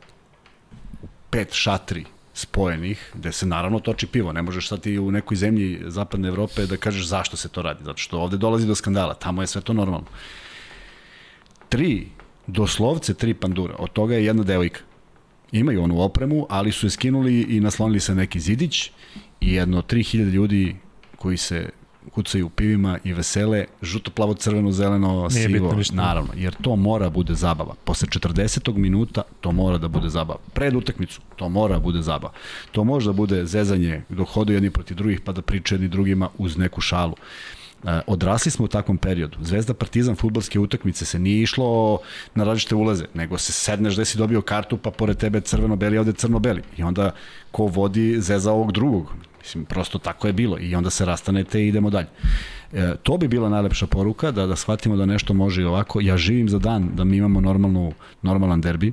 S2: u pet šatri spojenih, gde se naravno toči pivo. Ne možeš sad ti u nekoj zemlji zapadne Evrope da kažeš zašto se to radi, zato što ovde dolazi do skandala, tamo je sve to normalno. Tri, doslovce tri pandura, od toga je jedna devojka imaju onu opremu, ali su je skinuli i naslonili se neki zidić i jedno 3000 ljudi koji se kucaju u pivima i vesele, žuto, plavo, crveno, zeleno,
S1: Nije
S2: sivo, naravno, jer to mora bude zabava. Posle 40. minuta to mora da bude zabava. Pred utakmicu to mora da bude zabava. To može da bude zezanje dok hodu jedni protiv drugih pa da pričaju jedni drugima uz neku šalu. E, odrasli smo u takvom periodu. Zvezda Partizan futbalske utakmice se nije išlo na različite ulaze, nego se sedneš gde si dobio kartu, pa pored tebe crveno-beli, ovde crno-beli. I onda ko vodi zeza ovog drugog. Mislim, prosto tako je bilo. I onda se rastanete i idemo dalje. E, to bi bila najlepša poruka, da, da shvatimo da nešto može i ovako. Ja živim za dan da mi imamo normalnu, normalan derbi.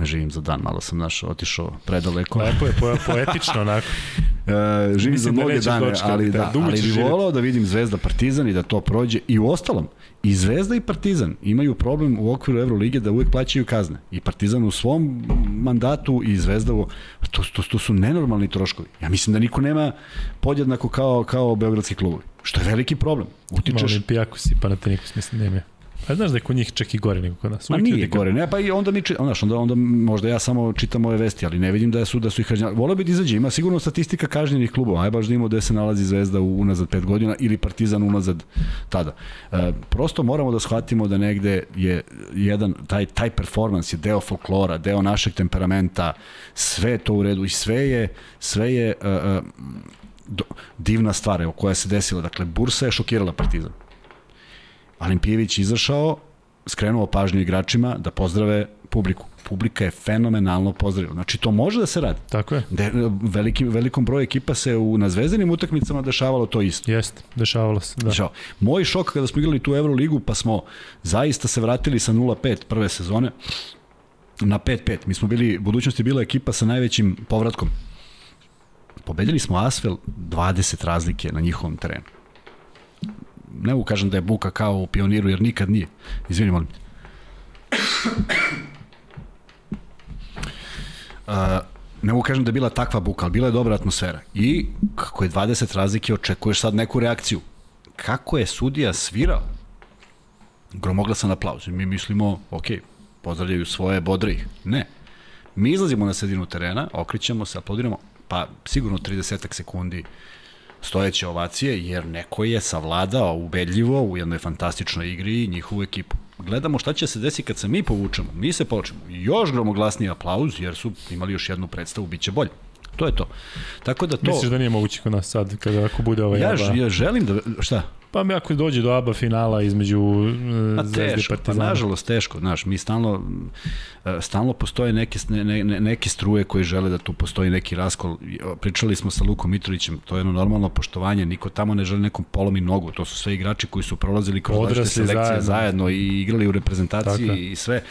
S2: Živim za dan, malo sam naš otišao predaleko.
S1: Lepo je, po, poetično onako. <laughs>
S2: E, živim za
S1: da
S2: mnoge
S1: nećeš
S2: dane,
S1: dočekati,
S2: ali,
S1: da,
S2: da, ali bi volao da vidim Zvezda Partizan i da to prođe. I u ostalom, i Zvezda i Partizan imaju problem u okviru Evrolige da uvek plaćaju kazne. I Partizan u svom mandatu i Zvezda u... To, to, to su nenormalni troškovi. Ja mislim da niko nema podjednako kao, kao beogradski klubovi. Što je veliki problem. Utičeš...
S1: Olimpijakos i Panathinaikos, mislim, nema. Pa znaš da je kod njih čak i gore nego kod nas. Uvijek
S2: nije
S1: ljudi kao-
S2: gore, ne, pa i onda mi, či- znaš, onda, onda možda ja samo čitam ove vesti, ali ne vidim da su da su ih kažnjavali. Voleo bi da izađe, ima sigurno statistika kažnjenih klubova, aj baš da imamo gde se nalazi Zvezda unazad pet godina ili Partizan unazad tada. E, prosto moramo da shvatimo da negde je jedan, taj, taj performans je deo folklora, deo našeg temperamenta, sve je to u redu i sve je, sve je uh, uh, do, divna stvar evo, koja se desila. Dakle, Bursa je šokirala Partizan. Alimpijević izašao, skrenuo pažnju igračima da pozdrave publiku. Publika je fenomenalno pozdravila. Znači, to može da se radi.
S1: Tako je.
S2: De, veliki, velikom broju ekipa se u, na zvezdanim utakmicama dešavalo to isto.
S1: Jeste, dešavalo se. Da.
S2: Žao. Moj šok kada smo igrali tu Euroligu, pa smo zaista se vratili sa 0-5 prve sezone na 5-5. Mi smo bili, budućnosti bila ekipa sa najvećim povratkom. Pobedili smo Asvel 20 razlike na njihovom terenu. Ne mogu kažem da je buka kao u pioniru, jer nikad nije. Izvini, molim. te. Uh, ne mogu kažem da je bila takva buka, ali bila je dobra atmosfera. I kako je 20 razlike, očekuješ sad neku reakciju. Kako je sudija svirao? Gromoglasan aplauz. Mi mislimo, ok, pozdravljaju svoje, bodre ih. Ne. Mi izlazimo na sredinu terena, okrećemo se, aplaudiramo, pa sigurno 30 sekundi stojeće ovacije, jer neko je savladao ubedljivo u jednoj fantastičnoj igri njihovu ekipu. Gledamo šta će se desiti kad se mi povučemo, mi se počnemo. Još gromoglasniji aplauz, jer su imali još jednu predstavu, bit će bolje. To je to. Tako da to...
S1: Misliš da nije moguće kod nas sad, kada ako bude ovaj
S2: ja, ja želim da... Šta?
S1: Pa ako dođe do ABA finala između
S2: Pa
S1: Zvezde i
S2: pa
S1: Partizana.
S2: nažalost teško, znaš, mi stalno, e, stalno postoje neke, ne, ne, neke struje koji žele da tu postoji neki raskol. Pričali smo sa Lukom Mitrovićem, to je jedno normalno poštovanje, niko tamo ne želi nekom polomi nogu, to su sve igrači koji su prolazili kroz različite selekcije zajedno.
S1: zajedno.
S2: i igrali u reprezentaciji
S1: Tako
S2: i sve.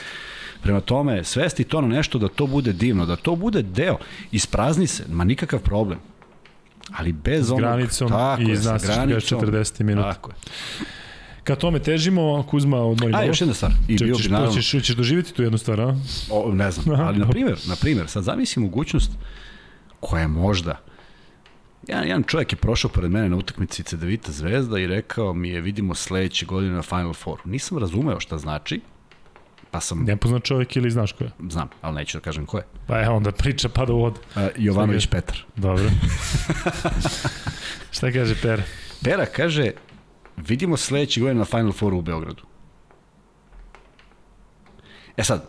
S2: Prema tome, svesti to na nešto da to bude divno, da to bude deo. Isprazni se, ma nikakav problem. Ali bez
S1: S
S2: onog...
S1: granicom
S2: tako
S1: i
S2: je,
S1: zna
S2: sa
S1: se šta je
S2: granicom,
S1: 40 minuta.
S2: Tako je.
S1: Ka tome težimo, Kuzma odmori
S2: A,
S1: malo.
S2: još jedna stvar. I bio bi naravno...
S1: ćeš, ćeš doživjeti tu jednu stvar, a?
S2: O, ne znam, ali na primjer, na primjer, sad zamisli mogućnost koja je možda Jedan, jedan čovjek je prošao pored mene na utakmici Cedevita Zvezda i rekao mi je vidimo sledeće godine na Final Four. Nisam razumeo šta znači, pa sam,
S1: Nepoznan čovjek ili znaš ko je?
S2: znam, ali neću da kažem ko je.
S1: Pa je onda priča pada u vodu.
S2: Uh, Jovanović Petar.
S1: Dobro. <laughs> šta kaže Per?
S2: Pera kaže, vidimo sledeće godine na Final Fouru u Beogradu. E sad,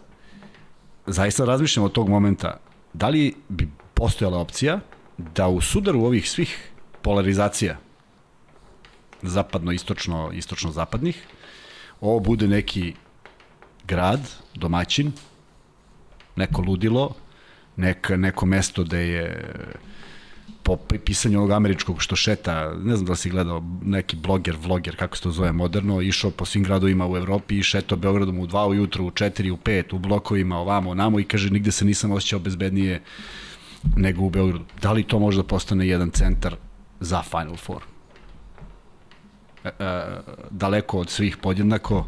S2: zaista razmišljam od tog momenta, da li bi postojala opcija da u sudaru ovih svih polarizacija zapadno, istočno, istočno zapadnih, ovo bude neki grad, domaćin, neko ludilo, nek, neko mesto gde je po pisanju ovog američkog što šeta, ne znam da si gledao neki bloger, vloger, kako se to zove moderno, išao po svim gradovima u Evropi i šetao Beogradom u 2 ujutru, u 4, u 5, u blokovima, ovamo, onamo i kaže nigde se nisam osjećao bezbednije nego u Beogradu. Da li to može da postane jedan centar za Final Four? E, e, daleko od svih podjednako,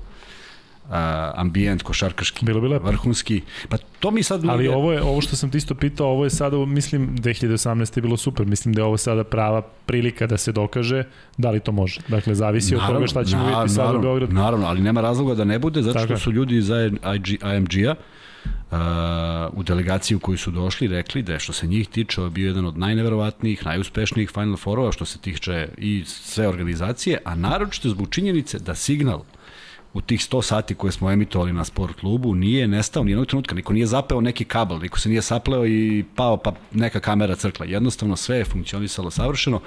S2: uh, ambijent košarkaški
S1: Bilo bi lepo.
S2: vrhunski pa to mi sad
S1: Ali ovo je ovo što sam ti isto pitao, ovo je sada mislim 2018 je bilo super, mislim da je ovo sada prava prilika da se dokaže da li to može. Dakle zavisi od toga šta ćemo videti sada u Beogradu.
S2: Naravno, ali nema razloga da ne bude zato što
S1: Tako.
S2: su ljudi iz IMG-a uh, u delegaciji u koju su došli rekli da je što se njih tiče bio jedan od najneverovatnijih, najuspešnijih Final Fourova što se tiče i sve organizacije, a naročito zbog činjenice da signal u tih 100 sati koje smo emitovali na sport klubu nije nestao ni jednog trenutka, niko nije zapeo neki kabel, niko se nije sapleo i pao pa neka kamera crkla. Jednostavno sve je funkcionisalo savršeno.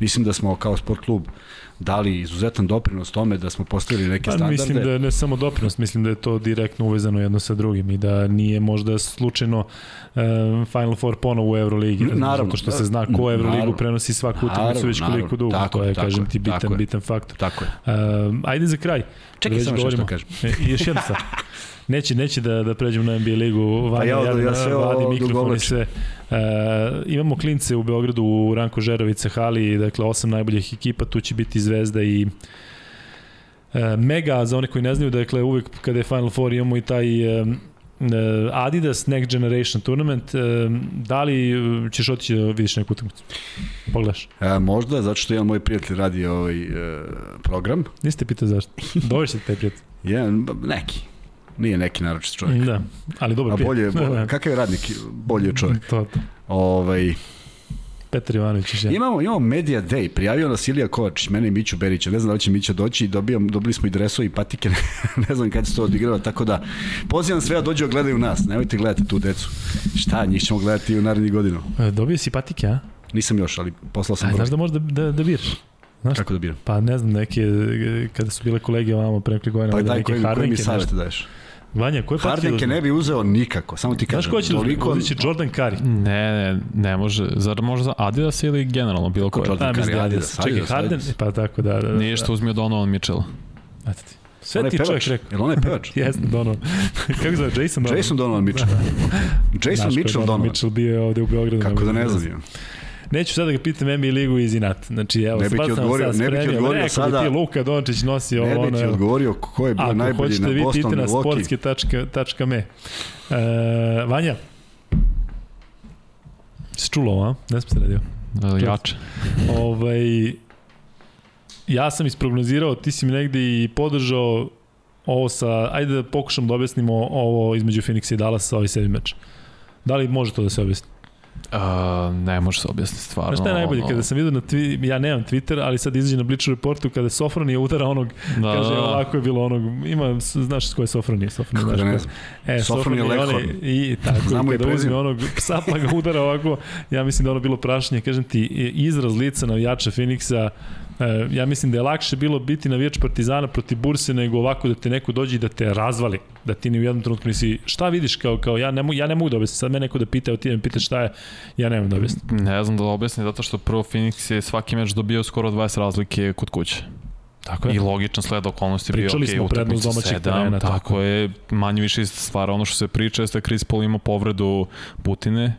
S2: Mislim da smo kao sport klub dali izuzetan doprinos tome da smo postavili neke
S1: Pa,
S2: standarde.
S1: mislim da je ne samo doprinos, mislim da je to direktno uvezano jedno sa drugim i da nije možda slučajno um, Final Four ponovo u Euroligi.
S2: Naravno.
S1: Zato što se zna ko Euroligu
S2: Naravno.
S1: prenosi svaku utakmicu već koliko dugo.
S2: tako
S1: to
S2: je, tako
S1: kažem ti,
S2: tako
S1: bitan,
S2: je.
S1: bitan faktor.
S2: Tako je.
S1: Um, ajde za kraj.
S2: Čekaj
S1: Već
S2: samo što
S1: govorimo.
S2: kažem.
S1: E, još jedna stvar. <laughs> Neće, neće da, da pređemo na NBA ligu.
S2: Pa ja,
S1: ja,
S2: ja sve
S1: vadi
S2: ovo
S1: mikrofon i sve. E, imamo klince u Beogradu u Ranko Žerovice hali, dakle osam najboljih ekipa, tu će biti Zvezda i e, Mega, za one koji ne znaju, dakle uvek kada je Final Four imamo i taj e, e, Adidas Next Generation Tournament, e, da li ćeš otići da vidiš neku utakmicu? Pogledaš.
S2: E, možda, zato što jedan moj prijatelj radi ovaj e, program.
S1: Niste pitao zašto. Dovešće taj prijatelj.
S2: Jedan, ba- neki. Nije neki naročit čovjek.
S1: Da, ali dobar
S2: A
S1: prijatelj.
S2: bolje,
S1: Da, da.
S2: bolje kakav je radnik? Bolje je čovjek.
S1: To, to.
S2: Ovaj,
S1: Petar Ivanović jedan.
S2: imamo, imamo Media Day, prijavio nas Ilija Kovačić, mene i Miću Berića, ne znam da li će Mića doći, dobijam, dobili smo i dresove i patike, <laughs> ne znam kad se to odigrava, tako da pozivam sve da dođu da gledaju nas, nemojte gledati tu decu. Šta, njih ćemo gledati i u narednih godinu.
S1: E, Dobio si patike, a?
S2: Nisam još, ali poslao sam
S1: A,
S2: broj.
S1: znaš da možda da, da, da biraš? Znaš,
S2: Kako da biram?
S1: Pa ne znam, neke, kada su bile kolege ovamo pre nekog godina,
S2: Pa daj,
S1: neke
S2: koji, koji mi
S1: Hardenke.
S2: savjete
S1: nešto.
S2: daješ?
S1: Vanja, koje patike
S2: Hardenke ne bi uzeo nikako, samo ti
S1: Znaš
S2: kažem.
S1: ko će da
S2: toliko-
S1: Uzet će Jordan Curry.
S3: Ne, ne, ne može. Zar može za Adidas ili generalno bilo koje?
S2: Jordan
S1: Da, da
S2: Curry, Adidas,
S1: Adidas. Čekaj,
S2: Adidas,
S1: Harden, pa tako da. da, da
S3: Nije što uzmio Donovan Mitchell.
S1: Eto ti. Sve
S2: On
S1: ti čovjek rekao.
S2: Jel on je pevač? <laughs>
S1: Jeste, Donovan. <laughs> Kako zove, Jason Donovan?
S2: Jason Donovan Mitchell. <laughs> Jason
S1: Znaš
S2: Mitchell Donovan.
S1: Mitchell bio je ovde u Beogradu.
S2: Kako da ne
S1: mogu
S2: znam.
S1: Neću sada da ga pitam NBA ligu iz inat. Znači, evo,
S2: Ne bi ti odgovorio- ne bi ti odgovorio
S1: Rekao
S2: sada-
S1: ti Luka Dončić nosi ovo,
S2: Ne bi ti odgovorio ko je bio
S1: Ako
S2: najbolji
S1: hoćete,
S2: na
S1: vi
S2: Boston,
S1: pite na
S2: Milwaukee.
S1: sportske.me. E, Vanja, si čulo ovo, a? Ne sam se radio.
S3: Uh, jače.
S1: ovaj, ja sam isprognozirao, ti si mi negde i podržao ovo sa, ajde da pokušam da objasnimo ovo između Phoenixa i Dallasa, ovaj sedmi meč. Da li može to da se objasni?
S3: Uh, ne može se objasniti stvarno.
S1: Znaš šta je najbolje?
S3: ono-
S1: Kada sam vidio na twi, ja nemam Twitter, ali sad izađe na Bleacher Reportu kada Sofron je udara onog,
S3: Da,
S1: kaže
S3: da.
S1: ovako je bilo onog, ima, znaš ko je Sofron je, Sofron
S2: Kako
S1: znaš
S2: da ne znam.
S1: E,
S2: Sofron je
S1: onaj-
S2: Leghorn.
S1: I tako,
S2: Znamo
S1: kada uzme onog psa pa ga udara ovako, ja mislim da je ono bilo prašenje, kažem ti, izraz lica navijača Phoenixa, e, ja mislim da je lakše bilo biti navijač Partizana protiv Burse nego ovako da te neko dođe i da te razvali, da ti ni u jednom trenutku nisi, šta vidiš kao, kao ja ne, mogu, ja ne mogu da objasnim, sad me neko da pita, ti me pita šta je, ja ne mogu da objasnim.
S3: Ne znam da objasnim, zato što prvo Phoenix je svaki meč dobio skoro 20 razlike kod kuće.
S1: Tako
S3: I logičan sled okolnosti bio
S1: Pričali
S3: ok,
S1: smo prednost domaćih terena,
S3: tako,
S1: tako.
S3: je, manje više stvar. Ono što se priča jeste da Chris Paul ima povredu Putine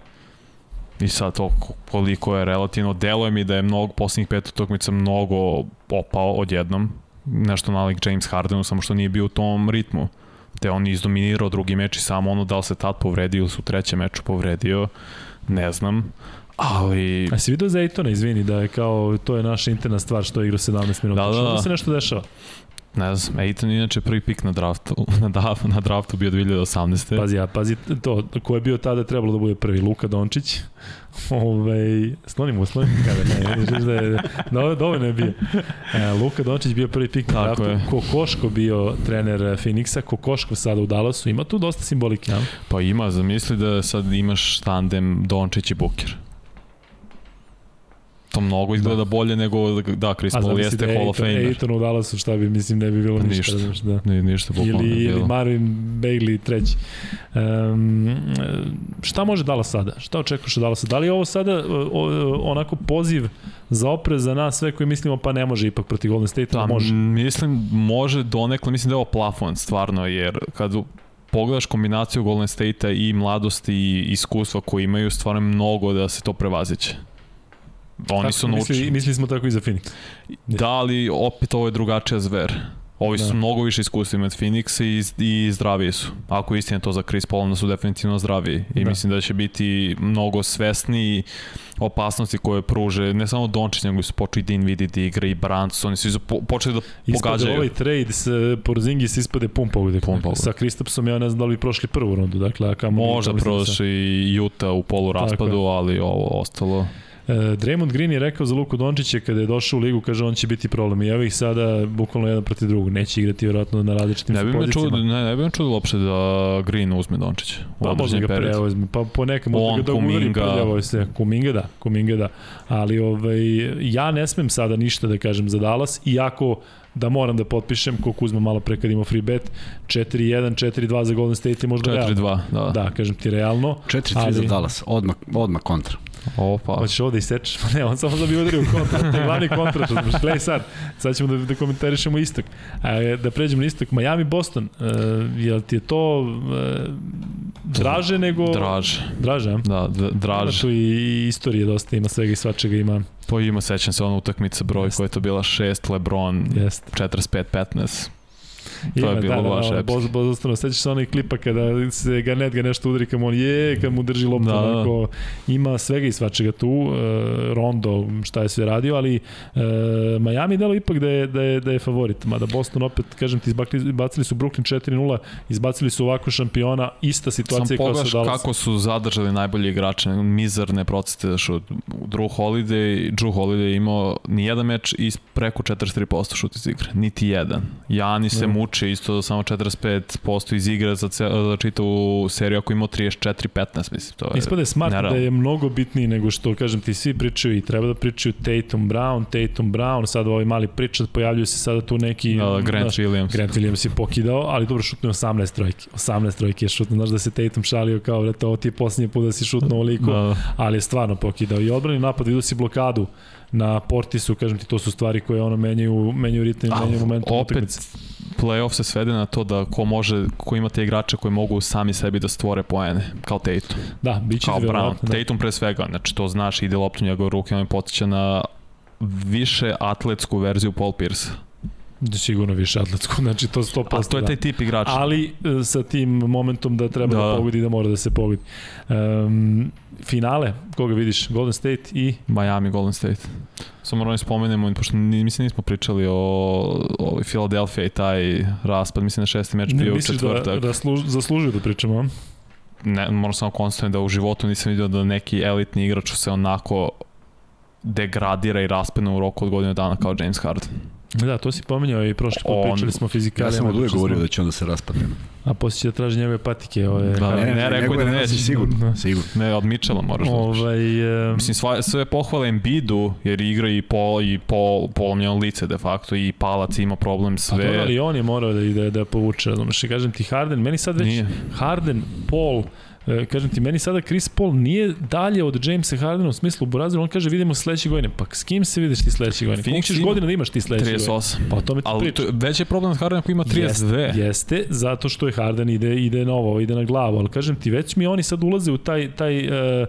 S3: i sad to ko- koliko je relativno, deluje mi da je mnogo, poslednjih pet utakmica mnogo opao odjednom, nešto nalik James Hardenu, samo što nije bio u tom ritmu te on izdominirao drugi meč i samo ono da li se tad povredio ili su u trećem meču povredio, ne znam, ali
S1: A si vidio za Ejtona, izvini, da je kao, to je naša interna stvar što je igrao 17 minuta.
S3: Da, da,
S1: Što
S3: da.
S1: se nešto dešava?
S3: Ne znam, je inače prvi pik na draftu, <laughs> na, da, na draftu bio 2018.
S1: Pazi, ja, pazi to, ko je bio tada trebalo da bude prvi, Luka Dončić. <laughs> Ove, sloni mu, sloni mu kada, ne, ne, da je, da, dovoljno je bio. E, Luka Dončić bio prvi pik na draftu,
S3: je.
S1: Kokoško bio trener Phoenixa, Kokoško sada u Dallasu, ima tu dosta simbolike, ja?
S3: Pa ima, zamisli da sad imaš tandem Dončić i Buker. To mnogo izgleda bolje nego, da, Chris Paul jeste
S1: da
S3: Hall of Famer.
S1: Ayton u Dallasu, šta bi, mislim, ne bi bilo ništa.
S3: Ništa.
S1: Znaš, da.
S3: Ni, ništa bukvalno
S1: Ili,
S3: ne
S1: ili. Marvin Bagley treći. Um, šta može Dallas sada? Šta očekuješ od Dallasa? Da li je ovo sada o, o, onako poziv za oprez za nas sve koji mislimo pa ne može ipak protiv Golden State,
S3: Da,
S1: da, može?
S3: mislim, može donekle, mislim da je ovo plafon, stvarno, jer kad u- pogledaš kombinaciju Golden State-a i mladosti i iskustva koje imaju, stvarno mnogo da se to prevaziće. Oni
S1: Tako,
S3: su
S1: misli,
S3: naučili.
S1: Mislili smo tako i za Phoenix.
S3: Da, ali opet ovo je drugačija zver. Ovi su
S1: Da.
S3: mnogo više iskustva od Phoenixa i, i zdraviji su. Ako je istina to za Chris Paul, onda su definitivno zdraviji. I
S1: Da.
S3: mislim da će biti mnogo svesniji opasnosti koje pruže, ne samo Dončić, nego su počeli Dean Vidi da igra i Brants, oni su po, počeli da
S1: Ispade
S3: pogađaju.
S1: ovaj trade s Porzingis ispade pun pogodak.
S3: Pun pogodak.
S1: Sa Kristapsom ja ne znam da li bi prošli prvu rundu, dakle, a kamo
S3: Možda prošli i Utah u polu raspadu, ali ovo ostalo.
S1: E, Draymond Green je rekao za Luku Dončića kada je došao u ligu, kaže on će biti problem. I evo ih sada bukvalno jedan protiv drugog. Neće igrati vjerojatno na različitim
S3: Ne bi me
S1: pozicijama.
S3: čudilo, ne, ne bi me čudilo uopšte da Green uzme Dončića.
S1: Pa možda ga preuzme, pa po nekom
S3: On,
S1: da ga udari
S3: Kuminga.
S1: prljavo sve. Kuminga da, Kuminga da. Ali ovaj, ja ne smem sada ništa da kažem za Dallas, iako da moram da potpišem, ko Kuzma malo pre kad imao free bet, 4-1, 4-2 za Golden State je možda realno.
S3: 4-2, da.
S1: Da, kažem ti realno.
S2: 4-3 za Dallas, odmah, odmah kontra.
S3: O, pa.
S1: Hoćeš ovo da isečeš? <laughs> Pa ne, on samo da bi udario kontra. To je glavni kontra, gledaj sad. Sad ćemo da, da komentarišemo istok. A, da pređemo na istok. Miami, Boston. E, jel ti je to e, draže nego...
S3: Draže.
S1: Draže, a?
S3: Da, d-
S1: Ima
S3: draže.
S1: tu i istorije dosta, ima svega i svačega ima.
S3: To ima, sećam se ona utakmica broj koja je to bila 6, Lebron
S1: Jest.
S3: 45-15.
S1: Ima,
S3: je bilo
S1: da, da,
S3: baš
S1: da,
S3: epski.
S1: Boz, sećaš se onaj klipa kada se Garnet ga nešto udari, kad mu on je, kad mu drži loptu,
S3: Da,
S1: da,
S3: da.
S1: onako, ima svega i svačega tu, e, Rondo, šta je sve radio, ali e, Miami delo ipak da je, da je, da je favorit, mada Boston opet, kažem ti, izbacili, su Brooklyn 4-0, izbacili su ovako šampiona, ista situacija kao
S3: pogledaš
S1: su Dallas.
S3: kako su zadržali najbolji igrače, mizarne procete da šut. Drew Holiday, Drew Holiday imao ni jedan meč iz preko 43% šut iz igre, niti jedan. Jani se
S1: Da.
S3: Muče isto samo 45% iz igre za, ce, za čitavu seriju ako je imao 34-15, mislim. To je
S1: Ispade smart
S3: nerealno.
S1: da je mnogo bitniji nego što, kažem ti, svi pričaju i treba da pričaju Tatum Brown, Tatum Brown, sad ovaj mali pričat, pojavljuju se sada tu neki...
S3: Da, Grant
S1: znaš,
S3: Williams.
S1: Grant Williams je pokidao, ali dobro šutnuo 18 trojki. 18 trojki je šutnuo, znaš da se Tatum šalio kao, vrata, ovo ti je posljednji put da si šutnuo ovoliko,
S3: Da,
S1: ali je stvarno pokidao. I odbrani napad, vidio si blokadu na Portisu, kažem ti, to su stvari koje ono menjaju, menjaju ritam, menjaju momentum
S3: opet,
S1: utakmice.
S3: Playoff se svede na to da ko može, ko ima te igrače koji mogu sami sebi da stvore poene, kao Tatum,
S1: Da, bit će
S3: kao Brown.
S1: Da.
S3: Tatum pre svega, znači to znaš, ide loptu njegove ruke, on je potiče na više atletsku verziju Paul Pierce.
S1: Da. Sigurno više atletsku, <laughs> znači to 100%.
S3: A to je
S1: da.
S3: taj tip igrača.
S1: ali e, sa tim momentom da treba da,
S3: Da.
S1: pogodi da mora da se pogodi. Um, finale, koga vidiš? Golden State i
S3: Miami, Golden State. Samo moramo da spomenemo, pošto mislim nismo pričali o, o Philadelphia i taj raspad, mislim na šesti meč bio u
S1: misliš da,
S3: četvrtak.
S1: da služ, zaslužio da pričamo, a?
S3: ne, moram samo konstatujem da u životu nisam vidio da neki elitni igrač se onako degradira i raspadne u roku od godine dana kao James Harden.
S1: Da, to si pominjao i prošli put
S3: On-
S1: pričali smo o
S2: Ja sam od uvek govorio
S1: smo-
S2: da će onda se raspadne.
S1: A poslije će da traži njegove patike. Ove,
S3: Da,
S1: Harden.
S3: ne, rekao je da neće.
S2: Sigurno,
S1: Da.
S2: sigurno.
S3: Ne, od Mitchella moraš da.
S1: Ovaj, e,
S3: Mislim, sva, sve pohvale Embiidu, jer igra i, pol, i pol, polomljeno lice de facto, i palac ima problem
S1: a dobro,
S3: sve.
S1: ali on je morao da ide da povuče, razumeš, i kažem ti Harden, meni sad već
S3: Nije.
S1: Harden, Paul, kažem ti, meni sada Chris Paul nije dalje od Jamesa Hardena u smislu u Burazilu, on kaže vidimo sledeće godine. Pa s kim se vidiš ti sledeće godine?
S3: Phoenix
S1: ćeš godina da imaš ti sledeće godine?
S3: 38.
S1: Pa o tome ti
S3: Ali
S1: pričam.
S3: to, već je problem s Hardenom koji ima 32.
S1: Jeste, jeste, zato što je Harden ide, ide na ovo, ide na glavu, ali kažem ti, već mi oni sad ulaze u taj, taj uh,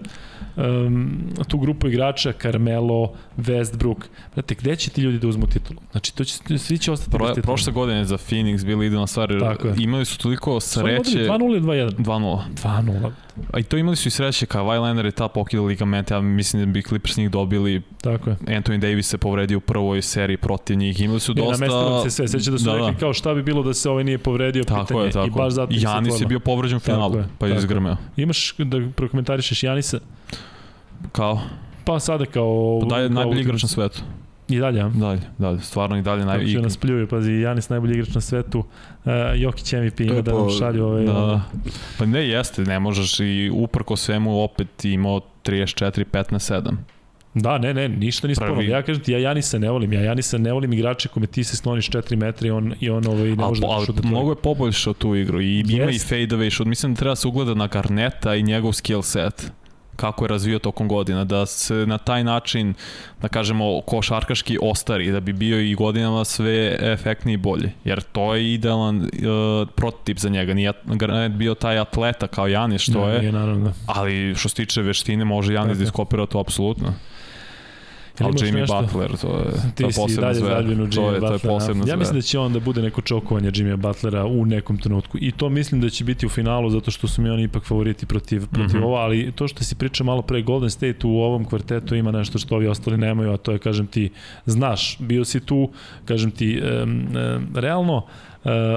S1: um, tu grupu igrača, Carmelo, Westbrook. Znate, gde će ti ljudi da uzmu titulu? Znači, to će, svi će ostati
S3: Pro,
S1: bez titula.
S3: prošle godine za Phoenix bili idealna stvar, imali su toliko sreće...
S1: 2-0 ili 2-1?
S3: 2-0.
S1: 2-0,
S3: A i to imali su i sreće, Kawhi Leonard je ta pokida ligamente, ja mislim da bi Clippers njih dobili,
S1: tako je.
S3: Anthony Davis se povredio u prvoj seriji protiv njih, imali su
S1: Ne,
S3: dosta...
S1: namestilo se sve, seća da su
S3: Da,
S1: da,
S3: da.
S1: rekli kao šta bi bilo da se ovaj nije povredio
S3: Tako
S1: pitanje
S3: je, tako.
S1: i baš zato
S3: Janis je bio povređen u finalu,
S1: je,
S3: pa je. izgrmeo.
S1: Imaš da prokomentarišeš Janisa?
S3: Kao,
S1: Pa sada kao...
S3: pa dalje
S1: kao
S3: najbolji igrač na svetu.
S1: I dalje, a?
S3: Dalje, dalje, stvarno i dalje
S1: Kako
S3: najbolji
S1: će nas pljuje, pazi, Janis najbolji igrač na svetu, uh, Jokić MVP ima da nam šalju ovaj...
S3: Da. Pa ne jeste, ne možeš i uprko svemu opet imao 34, 15, 7.
S1: Da, ne, ne, ništa ni sporno. Ja kažem ti, ja Janisa ne volim. Ja Janisa ne volim igrače kome ti se skloniš 4 metra i on, i on ovaj, ne
S3: Ali,
S1: može da šuta
S3: mnogo je poboljšao tu igru i ima i
S1: Jest.
S3: fade away shot. Mislim da treba se ugleda na Garneta i njegov skill set kako je razvio tokom godina, da se na taj način, da kažemo, košarkaški ostari, da bi bio i godinama sve efektniji i bolji. Jer to je idealan uh, prototip za njega. Nije Garnet bio taj atleta kao Janis, što
S1: Ne,
S3: je,
S1: Nije, naravno, da.
S3: ali što se tiče veštine, može Janis
S1: Tako.
S3: da iskopira to apsolutno. Ali Jimmy
S1: nešto?
S3: Butler, to je, to
S1: Ti
S3: je
S1: si
S3: posebna
S1: u
S3: To je, to je posebna
S1: Ja mislim da će on da bude neko čokovanje Jimmy Butlera u nekom trenutku. I to mislim da će biti u finalu zato što su mi oni ipak favoriti protiv, protiv
S3: Mhm.
S1: ovo, ali to što si pričao malo pre Golden State u ovom kvartetu ima nešto što ovi ostali nemaju, a to je, kažem ti, znaš, bio si tu, kažem ti, um, um, realno, Uh,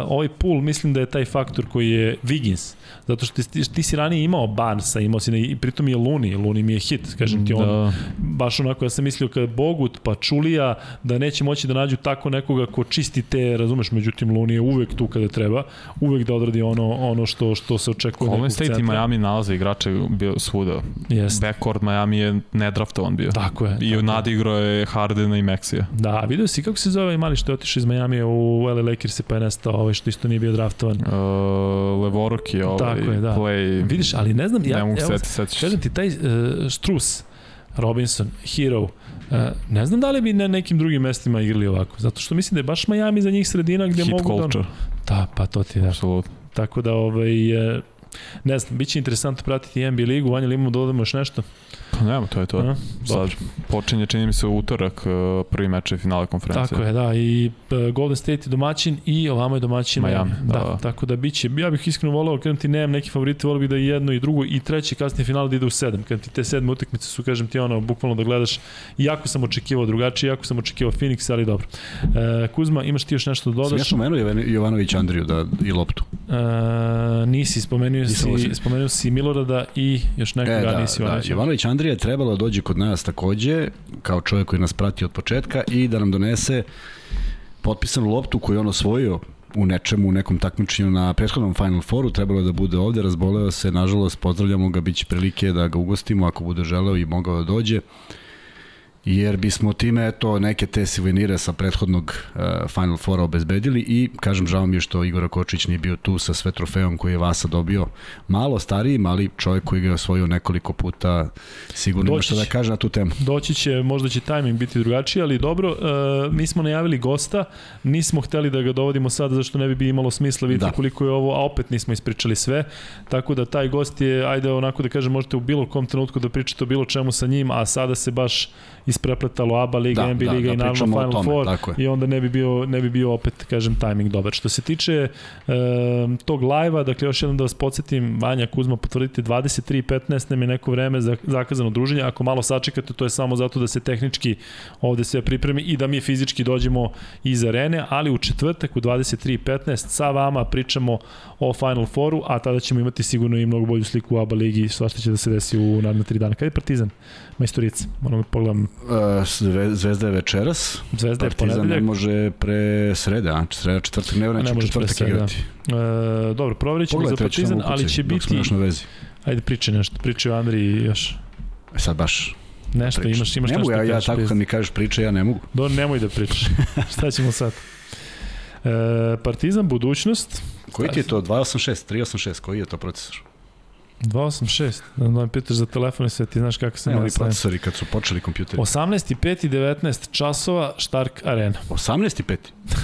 S1: ovaj pool mislim da je taj faktor koji je Wiggins, zato što ti, ti si ranije imao Barnesa, imao si ne, i pritom je Luni, Luni mi je hit, kažem ti, on,
S3: Da.
S1: baš onako, ja sam mislio kad Bogut pa Čulija, da neće moći da nađu tako nekoga ko čisti te, razumeš, međutim Luni je uvek tu kada treba, uvek da odradi ono, ono što, što se očekuje
S3: Golden State i
S1: centra.
S3: Miami nalaze igrače bio svuda.
S1: Jeste.
S3: Backcourt Miami je nedraftovan bio.
S1: Tako je.
S3: I
S1: tako je.
S3: nadigrao je Hardena i Maxija.
S1: Da, vidio si kako se zove ovaj mali što je otišao iz Miami u LA Lakers pa je nestao, ovaj što isto nije bio draftovan.
S3: Uh, Levoruk je ovaj
S1: Tako je, da.
S3: play.
S1: Vidiš, ali ne znam, ja,
S3: ne mogu
S1: evo,
S3: se setiti.
S1: Kažem ti, taj uh, Strus, Robinson, Hero, uh, ne znam da li bi na nekim drugim mestima igrali ovako, zato što mislim da je baš Miami za njih sredina gde
S3: Hit
S1: mogu
S3: culture,
S1: da... Da, pa to ti je da.
S3: apsolutno.
S1: Tako da, ovaj, e, ne znam, bit će interesantno pratiti NBA ligu. Vanja, li imamo da dodamo još nešto?
S3: Pa nema, to je to.
S1: A?
S3: Sad počinje, čini mi se, utorak uh, prvi meč je finale konferencije.
S1: Tako je, da, i e, Golden State je domaćin i ovamo je domaćin
S3: Miami,
S1: Da,
S3: da.
S1: tako da biće, ja bih iskreno voleo, kažem ti, nemam neki favorite, voleo bih da i jedno i drugo i treće kasnije finale da ide u sedam. Kažem ti, te sedme utakmice su, kažem ti, ono, bukvalno da gledaš, jako sam očekivao drugačije, jako sam očekivao Phoenix, ali dobro. E, Kuzma, imaš ti još nešto da dodaš?
S2: Smiješno menu je Jovanović Andriju da, i loptu.
S1: E, nisi, spomenuo si, spomenuo si Milorada i još nekoga,
S2: E, da,
S1: nisi
S2: da. Jovanović Andrija je trebalo da dođe kod nas takođe, kao čovjek koji nas prati od početka i da nam donese potpisanu loptu koju on osvojio u nečemu, u nekom takmičenju na prethodnom Final Fouru, trebalo je da bude ovde, razboleo se, nažalost, pozdravljamo ga, bit će prilike da ga ugostimo ako bude želeo i mogao da dođe jer bismo time eto neke te suvenire sa prethodnog uh, Final Fora obezbedili i kažem žao mi je što Igor Kočić nije bio tu sa sve trofejom koji je Vasa dobio malo stariji, ali čovjek koji ga je osvojio nekoliko puta sigurno ima
S1: Doći
S2: što da kaže na tu temu.
S1: Doći će, možda će tajming biti drugačiji, ali dobro, e, mi smo najavili gosta, nismo hteli da ga dovodimo sad zašto ne bi bi imalo smisla, vidite
S2: Da.
S1: da. koliko je ovo, a opet nismo ispričali sve, tako da taj gost je, ajde onako da kažem, možete u bilo kom trenutku da pričate o bilo čemu sa njim, a sada se baš isprepletalo ABA Liga,
S2: Da,
S1: NBA
S2: da,
S1: Liga
S2: da
S1: i naravno Final
S2: tome,
S1: Four i onda ne bi bio, ne bi bio opet, kažem, tajming dobar. Što se tiče e, tog live-a, dakle još jednom da vas podsjetim, Vanja Kuzma, potvrdite 23.15 nam je neko vreme za zakazano druženje, ako malo sačekate, to je samo zato da se tehnički ovde sve pripremi i da mi fizički dođemo iz arene, ali u četvrtak u 23.15 sa vama pričamo o Final Fouru, a tada ćemo imati sigurno i mnogo bolju sliku u ABA ligi, svašta će da se desi u naredne tri dana. Kada je Partizan? Majstorica. Moram da pogledam.
S2: Zve- Zvezda je večeras,
S1: Zvezda je
S2: Partizan ne
S1: ponedeljak.
S2: može pre sreda, sreda četvrtak, ne
S1: Ne
S2: vreme
S1: može
S2: četvrtak igrati.
S1: E, dobro, provjerit ćemo za Partizan,
S2: tamo
S1: ali
S2: ukucaj,
S1: će
S2: dok smo
S1: biti...
S2: još na vezi.
S1: Ajde, pričaj nešto. Pričaj o Andriji još.
S2: E sad baš
S1: Nešto,
S2: pričam.
S1: imaš, imaš
S2: ne
S1: nešto
S2: mogu, ja,
S1: da
S2: ja tako kad mi kažeš priče, ja ne mogu.
S1: Do, nemoj da pričaš. <laughs> Šta ćemo sad? E, Partizan, budućnost,
S2: Koji ti je to? 286, 386, koji je to procesor?
S1: 286. Da me pitaš za telefon i sve, ti znaš kako se
S2: Ne, procesori kad su počeli kompjuteri.
S1: 18 i 5 i 19 časova Stark Arena.
S2: 18 i 5.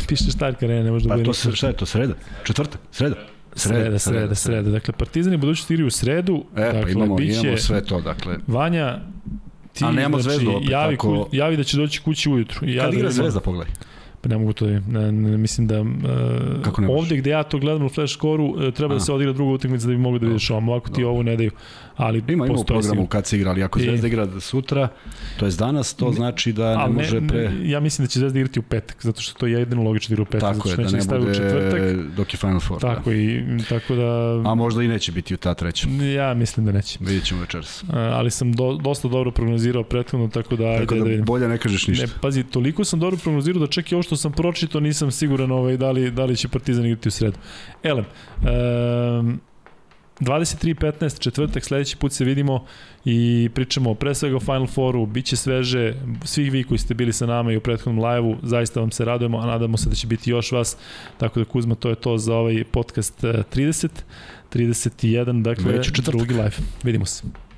S1: Piše Stark Arena, ne može da
S2: Pa to se, šta je to, sreda? Četvrtak? Sreda?
S1: Sreda, sreda, sreda. Dakle, Partizan i budućnost igraju u sredu.
S2: E,
S1: dakle,
S2: pa imamo,
S1: biće,
S2: imamo sve to, dakle.
S1: Vanja, ti,
S2: A nemamo
S1: znači,
S2: Zvezdu opet,
S1: javi,
S2: tako-
S1: javi da će doći kući ujutru. I Ja
S2: Kad
S1: da
S2: igra Zvezda, pogledaj.
S1: Pa ne mogu to da ne, ne, mislim da uh,
S2: Kako ne
S1: ovde gde ja to gledam u flash score uh, treba
S2: A.
S1: da se odigra druga utakmica da bi mogli da vidiš ovom. Ovako ti ovo ne daju. Ali
S2: Ima, ima u programu kad se igra, ali ako
S1: I-
S2: Zvezda igra sutra, to je danas, to znači da ne
S1: Ali
S2: može pre...
S1: ja mislim da će Zvezda igrati u petak, zato što to je jedino logično da igra u petak,
S2: Tako
S1: zato
S2: je,
S1: što
S2: da
S1: neće
S2: ne
S1: u
S2: bude
S1: četvrtak.
S2: dok je Final Four.
S1: Tako i tako da
S2: Da. A možda i neće biti u ta treća.
S1: ja mislim da neće.
S2: Vidjet ćemo večeras.
S1: Uh, ali sam do, dosta dobro prognozirao prethodno, tako da ajde
S2: Tako
S1: da,
S2: da
S1: vidim.
S2: bolje ne kažeš ništa.
S1: Ne, pazi, toliko sam dobro prognozirao da čak i ovo što sam pročitao nisam siguran ovaj, da, li, da li će Partizan igrati u sredu. Elem, um, 23.15, četvrtak, sledeći put se vidimo i pričamo pre svega o Final Fouru, bit će sveže, svih vi koji ste bili sa nama i u prethodnom live-u, zaista vam se radujemo, a nadamo se da će biti još vas, tako da Kuzma, to je to za ovaj podcast 30, 31, dakle, drugi live. Vidimo se.